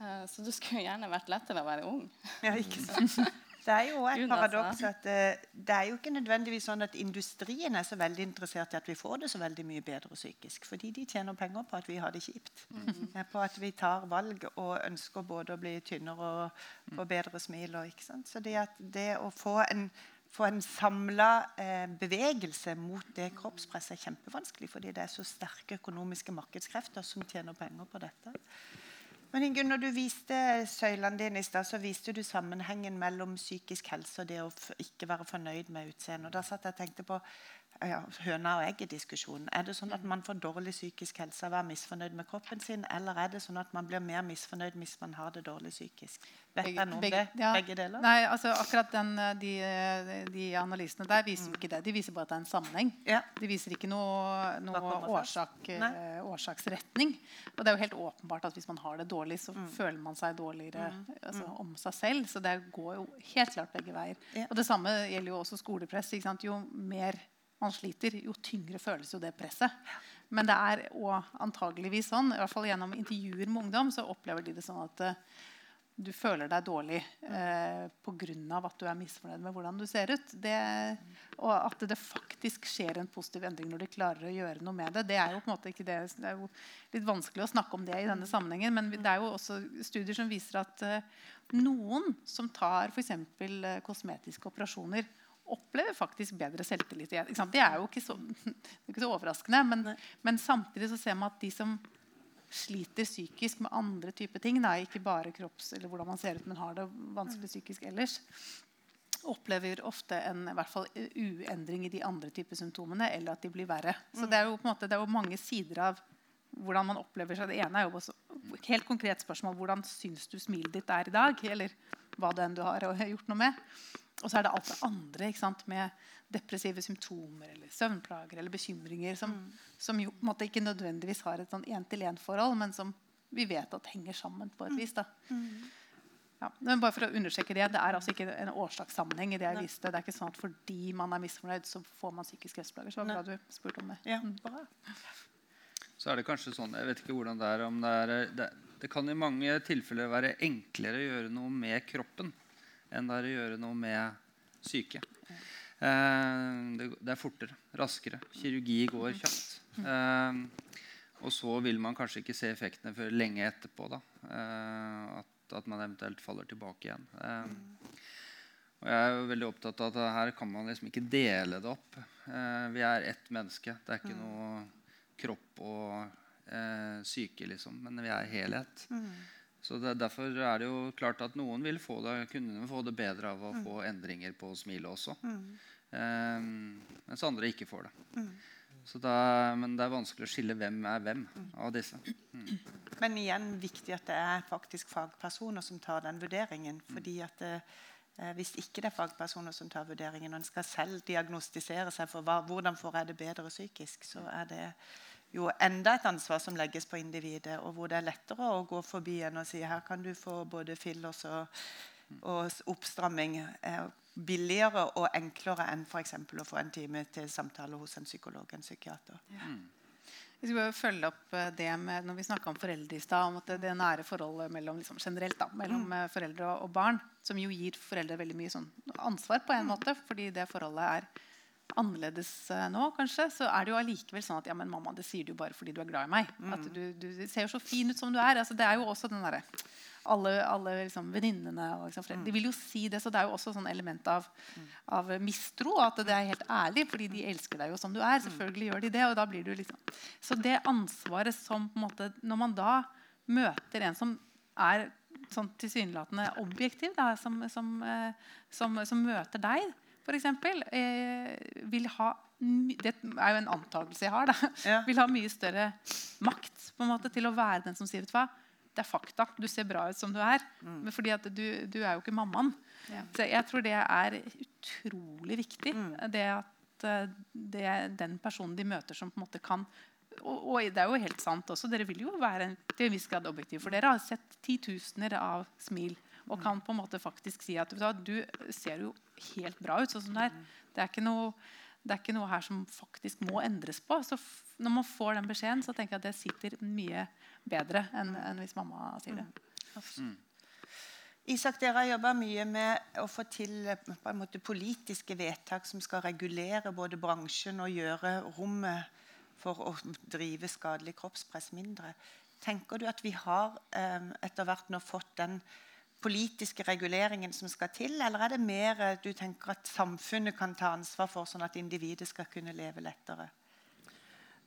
Eh, så det skulle gjerne vært lettere å være ung. Ja, ikke sant? Det er jo et paradoks at uh, det er jo ikke nødvendigvis sånn at industrien er så veldig interessert i at vi får det så veldig mye bedre psykisk. Fordi de tjener penger på at vi har det kjipt. Mm -hmm. På at vi tar valg og ønsker både å bli tynnere og få bedre smil. Og, så det, det å få en få en samla eh, bevegelse mot det kroppspresset er kjempevanskelig, fordi det er så sterke økonomiske markedskrefter som tjener penger på dette. Men Inge, når du viste søylene dine i stad, så viste du sammenhengen mellom psykisk helse og det å ikke være fornøyd med utseendet. Da satt jeg og tenkte på ja, høna og egget-diskusjonen. Er det sånn at man får dårlig psykisk helse av å være misfornøyd med kroppen sin, eller er det sånn at man blir mer misfornøyd hvis man har det dårlig psykisk? Vet begge, noe om det? ja. Begge deler? Nei, altså akkurat den, de, de analysene der viser jo ikke det. De viser bare at det er en sammenheng. Ja. De viser ikke noe, noe årsak, eh, årsaksretning. Og det er jo helt åpenbart at hvis man har det dårlig, så føler man seg dårligere altså, om seg selv. Så det går jo helt klart begge veier. Ja. Og det samme gjelder jo også skolepress. Jo mer man sliter, jo tyngre føles jo det presset. Men det er òg antageligvis sånn, i hvert fall gjennom intervjuer med ungdom, så opplever de det sånn at eh, du føler deg dårlig eh, pga. at du er misfornøyd med hvordan du ser ut. Det, og at det faktisk skjer en positiv endring når de klarer å gjøre noe med det. Det er jo på en måte ikke det, det er jo litt vanskelig å snakke om det i denne sammenhengen. Men det er jo også studier som viser at eh, noen som tar f.eks. Eh, kosmetiske operasjoner, opplever faktisk bedre selvtillit? Det er jo ikke så, ikke så overraskende. Men, men samtidig så ser man at de som sliter psykisk med andre typer ting, da, ikke bare kropps eller hvordan man ser ut, men har det vanskelig psykisk ellers, opplever ofte en i hvert fall uendring i de andre typer symptomene, eller at de blir verre. Så det er jo på en måte, det er jo mange sider av hvordan man opplever seg. Det ene er jo også helt konkret spørsmål hvordan syns du smilet ditt er i dag? Eller hva det enn du har gjort noe med. Og så er det alt det andre ikke sant? med depressive symptomer eller søvnplager eller bekymringer som, som jo på en måte ikke nødvendigvis har et sånn én-til-én-forhold, men som vi vet at henger sammen på et vis. da. Ja, men bare for å understreke Det det er altså ikke en årsakssammenheng. i det jeg viste. Det er ikke sånn at fordi man er misfornøyd, så får man psykiske helseplager. Så var bra du spurte om det. Ja, Mm. Så er det kanskje sånn, jeg vet ikke hvordan det er, om det er det, det kan i mange tilfeller være enklere å gjøre noe med kroppen enn det er å gjøre noe med syke. Eh, det, er fortere, raskere. Kirurgi går kjapt. Eh, og så vil man kanskje ikke se effektene før lenge etterpå. Da. Eh, at, at man eventuelt faller tilbake igjen. Og jeg er jo veldig opptatt av at her kan man liksom ikke dele det opp. Vi er ett menneske. Det er ikke noe kropp og syke, liksom. Men vi er helhet. Så det, Derfor er det jo klart at noen vil få det, kunne få det bedre av å få endringer på smilet også. Eh, mens andre ikke får det. Så da, men det er vanskelig å skille hvem er hvem av disse. Men igjen viktig at det er faktisk fagpersoner som tar den vurderingen. fordi at eh, Hvis ikke det er fagpersoner som tar vurderingen, og en skal selv diagnostisere seg for hva, hvordan får jeg det bedre psykisk, så er det jo enda et ansvar som legges på individet, og hvor det er lettere å gå forbi enn å si her kan du få både fillers og, og oppstramming eh, billigere og enklere enn f.eks. å få en time til samtale hos en psykolog en psykiater. Vi skal bare følge opp eh, det med, når vi snakka om foreldre i stad, om at det, det nære forholdet mellom, liksom, generelt da, mellom mm. foreldre og, og barn, som jo gir foreldre veldig mye sånn, ansvar på en måte, fordi det forholdet er annerledes eh, nå, kanskje, så er det jo allikevel sånn at ja, men mamma, det sier du bare fordi du er glad i meg. At du, du ser jo så fin ut som du er. Altså, det er jo også den derre alle, alle liksom, venninnene og liksom, foreldre, De vil jo si det, så det er jo også sånn element av, av mistro. At det er helt ærlig, fordi de elsker deg jo som du er. Selvfølgelig gjør de det, og da blir du liksom Så det ansvaret som på en måte Når man da møter en som er sånn tilsynelatende objektiv, da, som, som, eh, som, som møter deg, f.eks., eh, vil ha Det er jo en antakelse jeg har. Ja. Vil ha mye større makt måte til å være den som sier vet du hva, det er fakta. Du ser bra ut som du er. Men fordi at du, du er jo ikke mammaen. Så jeg tror det er utrolig viktig. Det at eh, det er den personen de møter, som på en måte kan og, og det er jo helt sant også. Dere vil jo være en, til en viss grad objektive. For dere har sett titusener av smil og kan på en måte faktisk si at du, ser jo helt bra ut sånn som det er. Det er ikke noe det er ikke noe her som faktisk må endres på. Så f når man får den beskjeden, så tenker jeg at det sitter mye bedre enn enn hvis mamma sier det. Isak, dere har jobba mye med å få til eh, på en måte, politiske vedtak som skal regulere både bransjen og gjøre rommet for å drive skadelig kroppspress mindre. Tenker du at vi har eh, etter hvert nå fått den politiske reguleringen som skal til, eller er det mer eh, du tenker at samfunnet kan ta ansvar for, sånn at individet skal kunne leve lettere?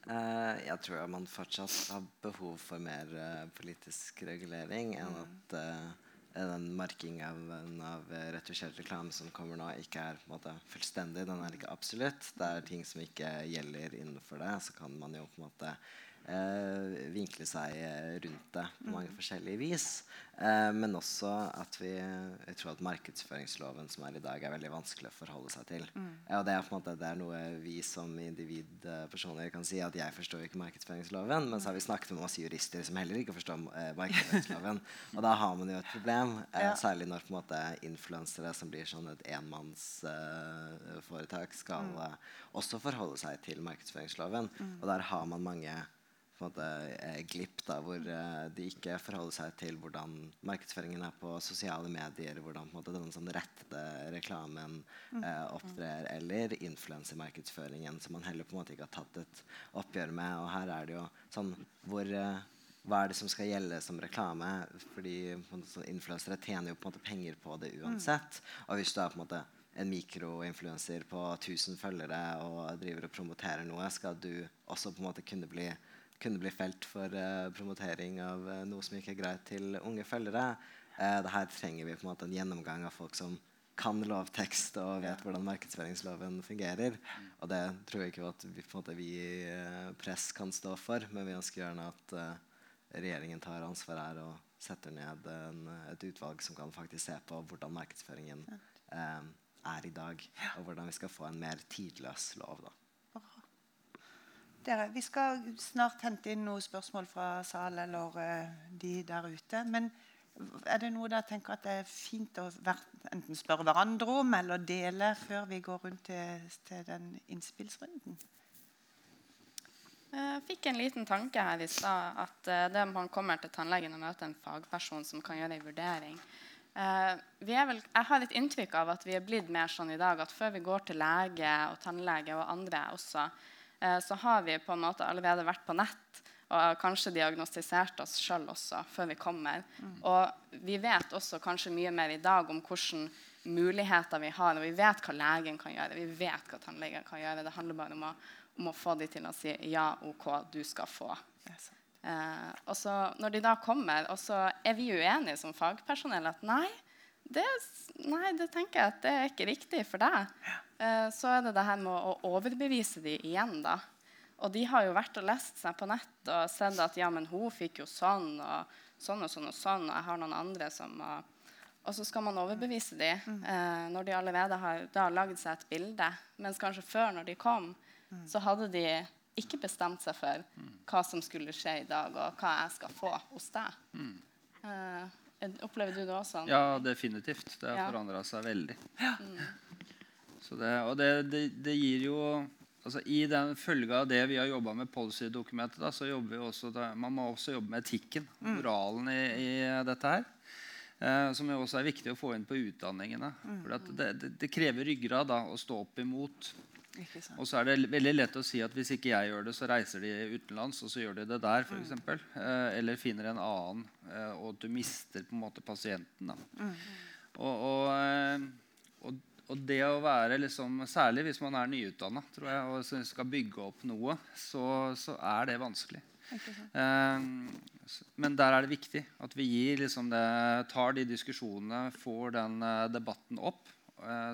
Uh, jeg tror man fortsatt har behov for mer uh, politisk regulering enn mm. at uh, den markingen av, av retusjert reklame som kommer nå, ikke er måte, fullstendig. Den er ikke absolutt. Det er ting som ikke gjelder innenfor det. Så kan man jo på en måte eh, vinkle seg eh, rundt det på mange mm. forskjellige vis. Eh, men også at vi jeg tror at markedsføringsloven som er i dag, er veldig vanskelig å forholde seg til. Mm. Ja, det, er på en måte, det er noe vi som individpersoner kan si at jeg forstår ikke markedsføringsloven. Men så har vi snakket med masse jurister som heller ikke forstår eh, markedsføringsloven. og da har man jo et problem. Eh, ja. Særlig når på en måte influensere som blir sånn et enmannsforetak, skal mm. Eh, også forholde seg til markedsføringsloven. Mm. Og der har man mange måte, eh, glipp, da, hvor eh, de ikke forholder seg til hvordan markedsføringen er på sosiale medier, hvordan på en måte, den sånn rette reklamen mm. eh, opptrer, eller influensemarkedsføringen, som man heller på en måte ikke har tatt et oppgjør med. Og her er det jo sånn hvor eh, hva er det som skal gjelde som reklame? Fordi sånn, influensere tjener jo på en måte penger på det mm. uansett. Og hvis du er på en måte en mikroinfluenser på 1000 følgere og driver og promoterer noe, skal du også på en måte kunne bli kunne bli felt for uh, promotering av uh, noe som ikke er greit til unge følgere. Uh, her trenger vi på en måte en gjennomgang av folk som kan lovtekst og vet ja. hvordan markedsføringsloven fungerer. Mm. Og det tror jeg ikke at vi, måte, vi press kan stå for, men vi ønsker gjerne at regjeringen tar ansvar her og setter ned en, et utvalg som kan faktisk se på hvordan markedsføringen er i dag, og hvordan vi skal få en mer tidløs lov. da. Dere, vi skal snart hente inn noen spørsmål fra salen eller uh, de der ute. Men er det noe dere tenker at det er fint å enten spørre hverandre om eller dele før vi går rundt til, til den innspillsrunden? Jeg fikk en liten tanke her i stad. At uh, det man kommer til tannlegen og møter en fagperson som kan gjøre en vurdering. Vel, jeg har et inntrykk av at vi er blitt mer sånn i dag at før vi går til lege og tannlege og andre også, Eh, så har vi på en måte allerede vært på nett og kanskje diagnostisert oss sjøl også før vi kommer. Mm. Og vi vet også kanskje mye mer i dag om hvilke muligheter vi har. Og vi vet hva legen kan gjøre, vi vet hva tannlegen kan gjøre. Det handler bare om å, om å få dem til å si ja, OK, du skal få. Eh, og så Når de da kommer, og så er vi uenige som fagpersonell at nei, det, nei, det tenker jeg at det er ikke riktig for deg. Ja. så er det det her med å overbevise dem igjen. da. Og de har jo vært og lest seg på nett og sett at ja, men hun fikk jo sånn og sånn og sånn og sånn. Og jeg har noen andre som og, og så skal man overbevise dem mm. eh, når de allerede har har lagd seg et bilde. Mens kanskje før, når de kom, mm. så hadde de ikke bestemt seg for hva som skulle skje i dag, og hva jeg skal få hos deg. Mm. Eh, Opplever du det også? Ja, definitivt. Det har ja. forandra seg veldig. Ja. Mm. Det, og det, det, det, gir jo altså I den følge av det vi har jobba med policy-dokumentet, så jobber vi også man må også jobbe med etikken, mm. moralen i, i dette her. Eh, som også er viktig å få inn på utdanningene. Mm. For det, det, krever ryggrad da, å stå opp imot og så er det veldig lett å si at hvis ikke jeg gjør det, så reiser de utenlands, og så gjør de det der, f.eks. Mm. Eh, eller finner en annen, og og du mister på en måte pasienten. Mm. Og, og, eh, og, og, det å være liksom, Særlig hvis man er nyutdanna og skal bygge opp noe, så, så er det vanskelig. Eh, men der er det viktig at vi gir, liksom det, tar de diskusjonene, får den debatten opp,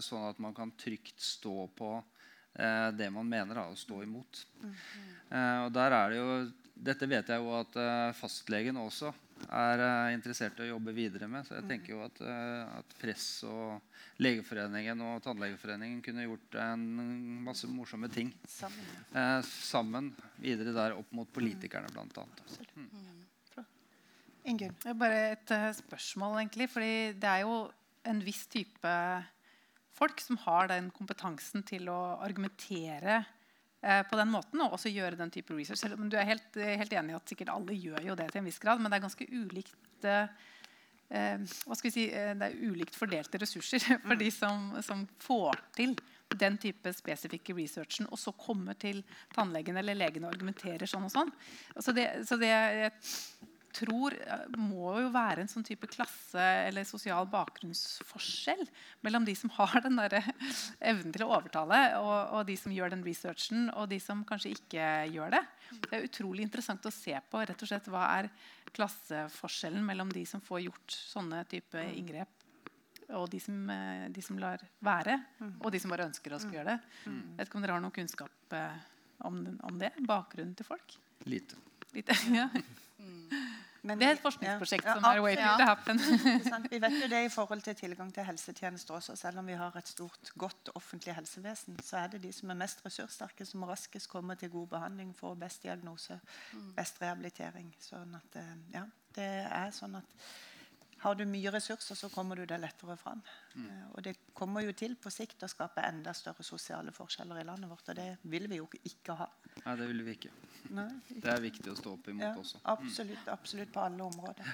sånn at man kan trygt stå på eh, det man mener da, å stå imot. Mm -hmm. og der er det jo, Dette vet jeg jo at eh, fastlegen også er eh, interessert i å jobbe videre med. Så jeg mm. tenker jo at, eh, at Press og Legeforeningen og Tannlegeforeningen kunne gjort en masse morsomme ting sammen, ja. sammen videre der opp mot politikerne, bl.a. Mm. mm. Ingunn? Bare et spørsmål, egentlig. fordi det er jo en viss type folk som har den kompetansen til å argumentere eh, på den måten, og også gjøre den type research. Selv om du er helt, helt enig i at sikkert alle gjør jo det til en viss grad, men det er ganske ulikt eh, hva skal vi si, eh, det er ulikt fordelte ressurser for de som, som, får til den type spesifikke researchen, og så kommer til tannlegen eller legen og argumenterer sånn og sånn. Så det, så det jeg tror eh, må jo være en sånn type klasse- eller sosial bakgrunnsforskjell mellom de som har den der evnen til å overtale, og, og, de som gjør den researchen, og de som kanskje ikke gjør det. Det er utrolig interessant å se på rett og slett hva er klasseforskjellen mellom de som får gjort sånne type inngrep, og de som, eh, de som lar være, og de som bare ønsker å skulle gjøre det. Jeg vet ikke om dere har noe kunnskap eh, om, om det? Bakgrunnen til folk? Lite. Lite, ja. Men Det er et forskningsprosjekt ja, som er ja. to happen. Vi vet jo det i forhold til tilgang til helsetjenester også. Selv om vi har et stort, godt offentlig helsevesen, så er det de som er mest ressurssterke, som raskest kommer til god behandling, får best diagnose, best rehabilitering. Sånn at, eh, ja, det er sånn at har du mye ressurser, så kommer du deg lettere fram. Mm. Og det kommer jo til på sikt å skape enda større sosiale forskjeller i landet vårt, og det vil vi jo ikke ha. Nei, det vil vi ikke. Nei. Det er viktig å stå opp imot Ja, også. absolutt, absolutt på alle områder.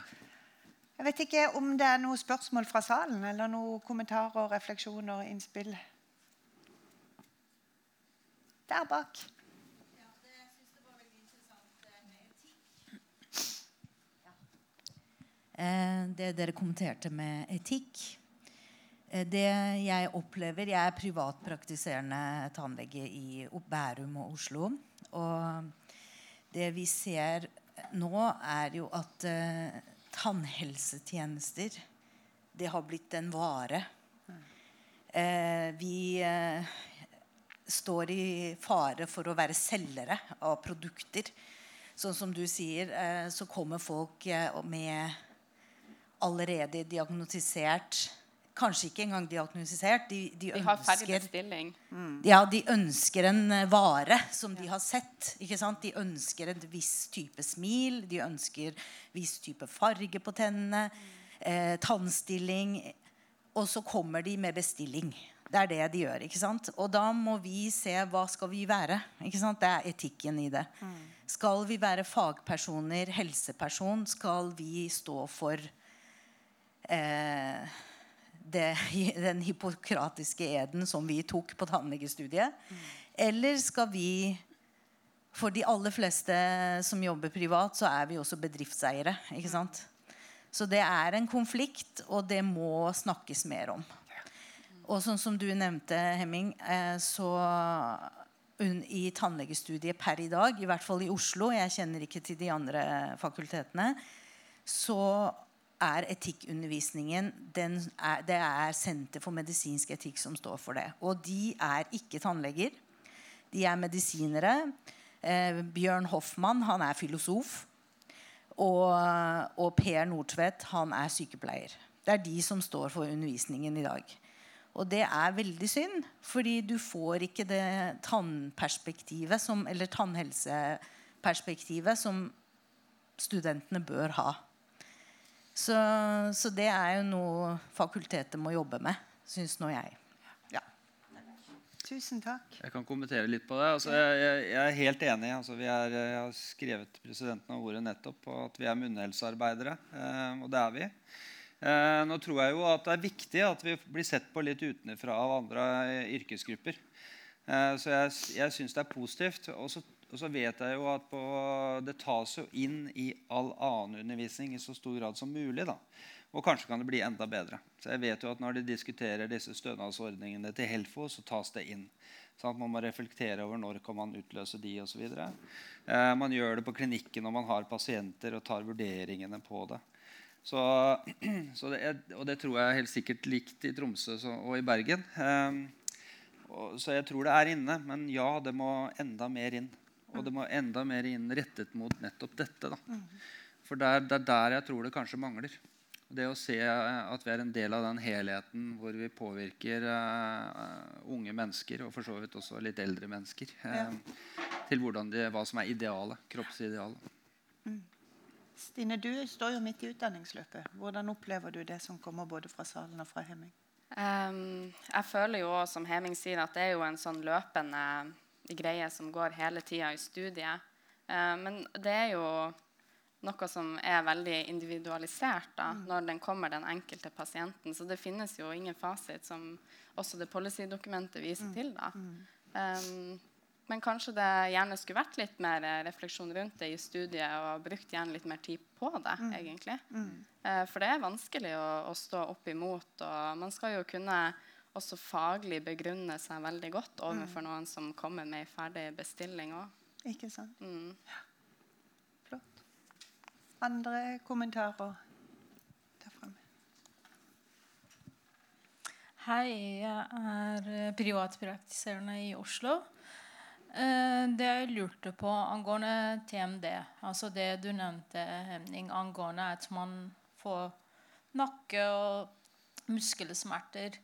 Jeg vet ikke om det er noen spørsmål fra salen, eller noen kommentarer, refleksjoner, innspill. Der bak. Det dere kommenterte med etikk. Eh, det jeg opplever Jeg er privatpraktiserende tannlege i Bærum og Oslo. Og det vi ser nå, er jo at eh, tannhelsetjenester det har blitt en vare. Eh, vi eh, står i fare for å være selgere av produkter. Sånn som du sier, eh, så kommer folk eh, med allerede diagnostisert Kanskje ikke engang diagnostisert. De, de, De har ferdig Mm. ja, de ønsker en eh, vare som de har sett. Ikke sant? De ønsker en viss type smil, de ønsker viss type farge på tennene, eh, tannstilling. Og så kommer de med bestilling. Det er det de gjør. ikke sant? Og da må vi se hva skal vi være. ikke sant? Det er etikken i det. Skal vi være fagpersoner, helseperson? Skal vi stå for eh, det, den hippokratiske eden som vi tok på tannlegestudiet? Eller skal vi For de aller fleste som jobber privat, så er vi også bedriftseiere. ikke sant? Så det er en konflikt, og det må snakkes mer om. Og sånn som du nevnte, Hemming, eh, så i tannlegestudiet per i dag, i hvert fall i Oslo, jeg kjenner ikke til de andre fakultetene, så er etikkundervisningen er, Det er Senter for medisinsk etikk som står for det. Og de er ikke tannleger. De er medisinere. Eh, Bjørn Hoffmann han er filosof. Og, og Per Nordtvedt han er sykepleier. Det er de som står for undervisningen i dag. Og det er veldig synd, fordi du får ikke det tannperspektivet som, eller tannhelseperspektivet som studentene bør ha. Så, så det er jo noe fakultetet må jobbe med, syns nå jeg. Tusen takk. Jeg kan kommentere litt på det. Altså, jeg, jeg, jeg er helt enig. Altså, vi er, jeg har skrevet presidenten av ordet nettopp på at vi er munnhelsearbeidere. Eh, og det er vi. Eh, nå tror jeg jo at det er viktig at vi blir sett på litt utenfra av andre yrkesgrupper. Eh, så jeg, jeg syns det er positivt. Og så, og så vet jeg jo at på, det tas jo inn i all annen undervisning i så stor grad som mulig. da. Og kanskje kan det bli enda bedre. Så jeg vet jo at Når de diskuterer disse stønadsordningene til Helfo, så tas det inn. Sånn at Man må reflektere over når kan man utløse de osv. Eh, man gjør det på klinikken når man har pasienter og tar vurderingene på det. Så, så det er, og det tror jeg helt sikkert likt i Tromsø og i Bergen. Eh, og, så jeg tror det er inne. Men ja, det må enda mer inn. Og det må enda mer inn rettet mot nettopp dette. da. For det er, det er der jeg tror det kanskje mangler. Det å se eh, at vi er en del av den helheten hvor vi påvirker uh, unge mennesker, og for så vidt også litt eldre mennesker, eh, til de, hva som er idealet, kroppsidealet. Stine, du står jo midt i utdanningsløpet. Hvordan opplever du det som kommer både fra salen og fra Hemming? Um, jeg føler jo som Heming sier, at det er jo en sånn løpende greie som går hele tida i studiet. Eh, men det er jo noe som er veldig individualisert da, når den kommer den enkelte pasienten. Så det finnes jo ingen fasit, som også det policy-dokumentet viser til. da. Ehm, men kanskje det gjerne skulle vært litt mer eh, refleksjon rundt det i studiet, og brukt gjerne litt mer tid på det, Mm. egentlig. Eh, for det er vanskelig å, å stå opp imot, og man skal jo kunne også faglig begrunne seg veldig godt overfor Mm. noen som kommer med ei ferdig bestilling òg. Ikke sant? Mm. Flott. Andre kommentarer der fremme? Hei, jeg er privatpraktiserende i Oslo. Eh, Det jeg lurte på angående TMD, altså det du nevnte, Hemning, angående at man får nakke- og muskelsmerter.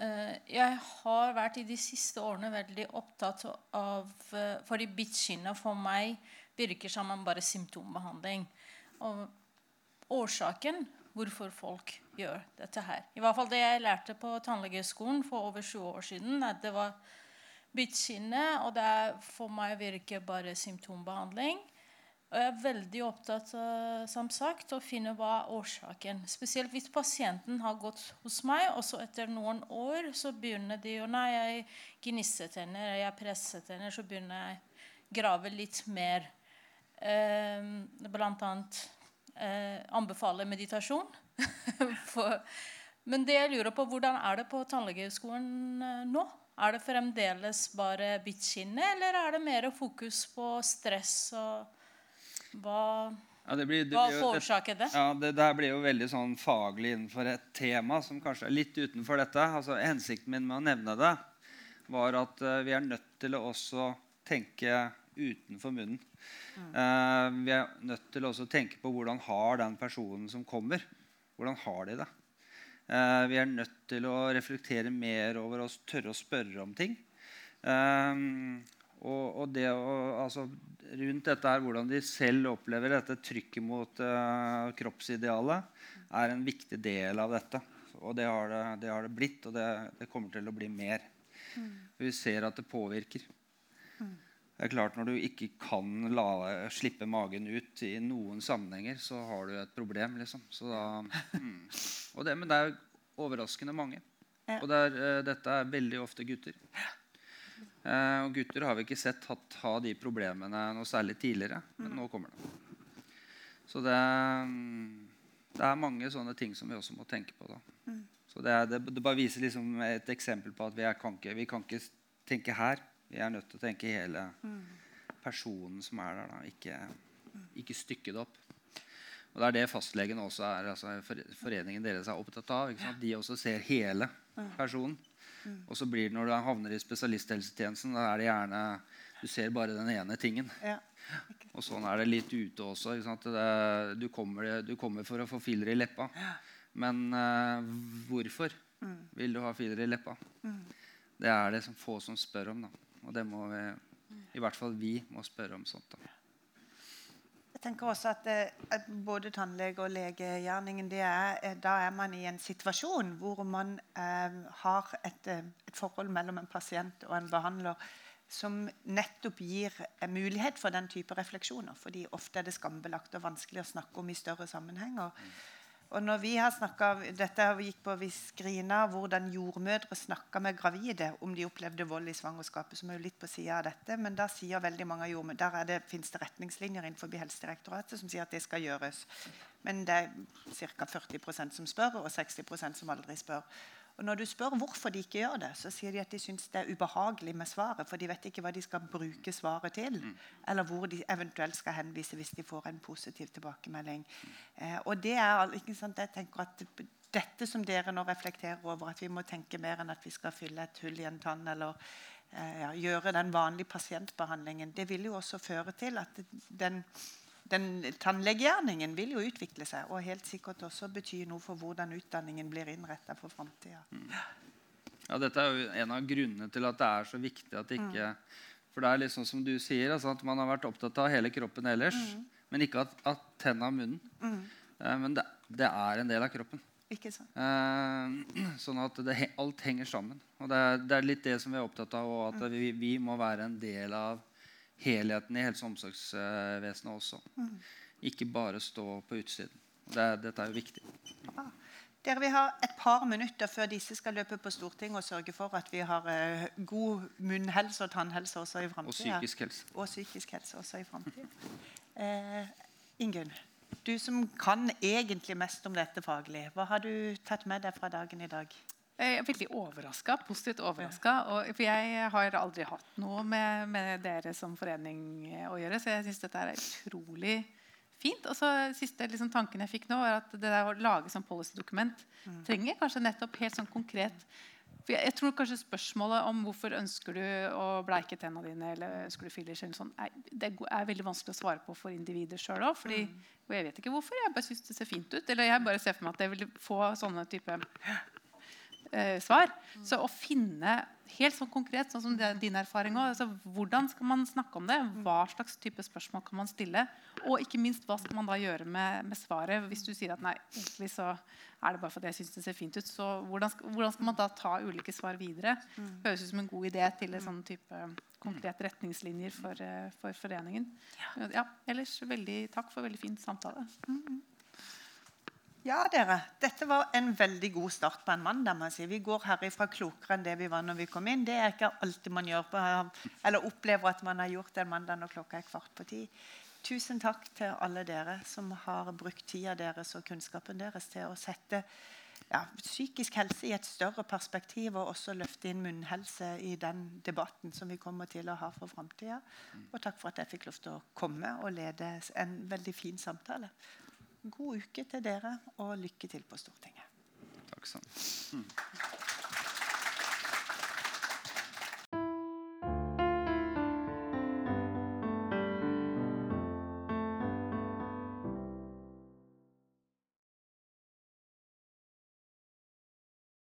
Eh, Jeg har vært i de siste årene veldig opptatt av eh, Fordi bittskinnet for meg virker som en bare symptombehandling. Og årsaken hvorfor folk gjør dette her. I hvert fall det jeg lærte på tannlegeskolen for over 20 år siden. at det var bittskinnet, og det for meg virker bare symptombehandling. Og jeg er veldig opptatt av som sagt, å finne hva er årsaken. Spesielt hvis pasienten har gått hos meg, og så etter noen år så begynner de å Nei, jeg gnisser tenner, jeg presser tenner. Så begynner jeg å grave litt mer. Eh, blant annet eh, anbefaler meditasjon. For, men det jeg lurer på, hvordan er det på tannlegehøgskolen eh, nå? Er det fremdeles bare bittskinnet, eller er det mer fokus på stress og hva, Ja, det blir, det hva blir jo- forårsaker det? Ja, det der blir jo veldig sånn faglig innenfor et tema som kanskje er litt utenfor dette. Altså, hensikten min med å nevne det var at uh, vi er nødt til å også tenke utenfor munnen. Eh, vi er nødt til å også tenke på hvordan har den personen som kommer, hvordan har de det? Uh, vi er nødt til å reflektere mer over å tørre å spørre om ting. Eh, og, og det å, altså, rundt dette her, hvordan de selv opplever dette trykket mot uh, kroppsidealet, er en viktig del av dette. Og det har det, det, har det blitt, og det, det kommer til å bli mer. Vi ser at det påvirker. Det er klart Når du ikke kan la, slippe magen ut i noen sammenhenger, så har du et problem. liksom. Så da, mm. og det, men det er overraskende mange. Ja. Og er, uh, dette er veldig ofte gutter. Eh, og gutter har vi ikke sett hatt, ha de problemene noe særlig tidligere, men nå kommer det. Så det, mm, det er mange sånne ting som vi også må tenke på. da. Så det, det, det bare viser liksom et eksempel på at vi, er, kan ikke, vi kan ikke tenke her. Vi er nødt til å tenke hele personen som er der. da, Ikke, ikke stykke det opp. Og Det er det fastlegene også er, altså foreningen deres er opptatt av. De også ser hele personen. Og så blir det når du havner i spesialisthelsetjenesten, da er det gjerne du ser bare den ene tingen. Ja. Og sånn er det litt ute også. Det, du, kommer, du kommer for å få filler i leppa. Men uh, hvorfor vil du ha filler i leppa? Det er det som få som spør om. da. Og det må vi, i hvert fall vi må spørre om sånt. da. Jeg tenker også at, eh, både tannlege- og legegjerningen det er, eh, Da er man i en situasjon hvor man eh, har et, eh, et forhold mellom en pasient og en behandler som nettopp gir eh, mulighet for den type refleksjoner. Fordi ofte er det skambelagt og vanskelig å snakke om i større sammenhenger. Og når vi har snakket, dette har vi gikk på, vi screena hvordan jordmødre snakka med gravide om de opplevde vold i svangerskapet, som er jo litt på siden av dette, men da sier veldig mange jordmødre Der er finnes det retningslinjer innenfor Helsedirektoratet som sier at det skal gjøres. Men det er ca. 40% som spør, og 60% som aldri spør. Og når du spør hvorfor de ikke gjør det, så sier de at de syns det er ubehagelig med svaret, for de vet ikke hva de skal bruke svaret til, eller hvor de eventuelt skal henvise hvis de får en positiv tilbakemelding. Eh, og det er ikke sant, jeg tenker at dette som dere nå reflekterer over, at vi må tenke mer enn at vi skal fylle et hull i en tann eller eh, ja, gjøre den vanlige pasientbehandlingen, det vil jo også føre til at den den tannlegegjerningen vil jo utvikle seg og helt sikkert også bety noe for hvordan utdanningen blir innretta for framtida. Ja, dette er jo en av grunnene til at det er så viktig at ikke For det er sånn som du sier, altså at man har vært opptatt av hele kroppen ellers, men ikke at, at tenna og munnen. Eh, men det, det er en del av kroppen. Ikke sant? Eh, sånn at det, alt henger sammen. Og det er, det er litt det som vi er opptatt av, og at vi, vi må være en del av helheten i helse- og omsorgsvesenet også. Ikke bare stå på utsiden. Det, dette er jo viktig. Dere, Vi har et par minutter før disse skal løpe på Stortinget og sørge for at vi har eh, god munnhelse og tannhelse også i Og psykisk helse. Og psykisk helse også i framtida. Eh, Ingunn, du som kan egentlig mest om dette faglig, hva har du tatt med deg fra dagen i dag? Jeg er veldig overraska. Positivt overraska. For jeg har aldri hatt noe med, med dere som forening å gjøre, så jeg syns dette er utrolig fint. Og så Siste liksom, tanken jeg fikk nå, er at det der å lage sånn policydokument trenger kanskje nettopp helt sånn konkret for jeg, jeg tror kanskje spørsmålet om hvorfor ønsker du å bleike tennene dine eller ønsker du fillers, eller sånn, er, det er veldig vanskelig å svare på for individer sjøl òg. Og jeg vet ikke hvorfor. Jeg bare syns det ser fint ut. Eller jeg bare ser for meg at jeg vil få sånne type eh, svar. Så å finne helt sånn konkret, sånn som det er din erfaring også, altså, Hvordan skal man snakke om det? Hva slags type spørsmål kan man stille? Og ikke minst, hva skal man da gjøre med, med svaret? Hvis du sier at nei, egentlig så er det bare fordi jeg syns det ser fint ut. Så hvordan skal, hvordan skal man da ta ulike svar videre? Høres ut som en god idé til en sånn type konkrete retningslinjer for, eh, for foreningen. Ja, ellers veldig takk for veldig fin samtale. Ja, dere. Dette var en veldig god start på en mandag. må jeg si. Vi går herifra klokere enn det vi var når vi kom inn. Det er ikke alltid man gjør på, eller opplever at man har gjort en mandag når klokka er kvart på ti. Tusen takk til alle dere som har brukt tida deres og kunnskapen deres til å sette ja, psykisk helse i et større perspektiv, og også løfte inn munnhelse i den debatten som vi kommer til å ha for framtida. Og takk for at jeg fikk lov til å komme og lede en veldig fin samtale. God uke til dere, og lykke til på Stortinget. Takk sånn.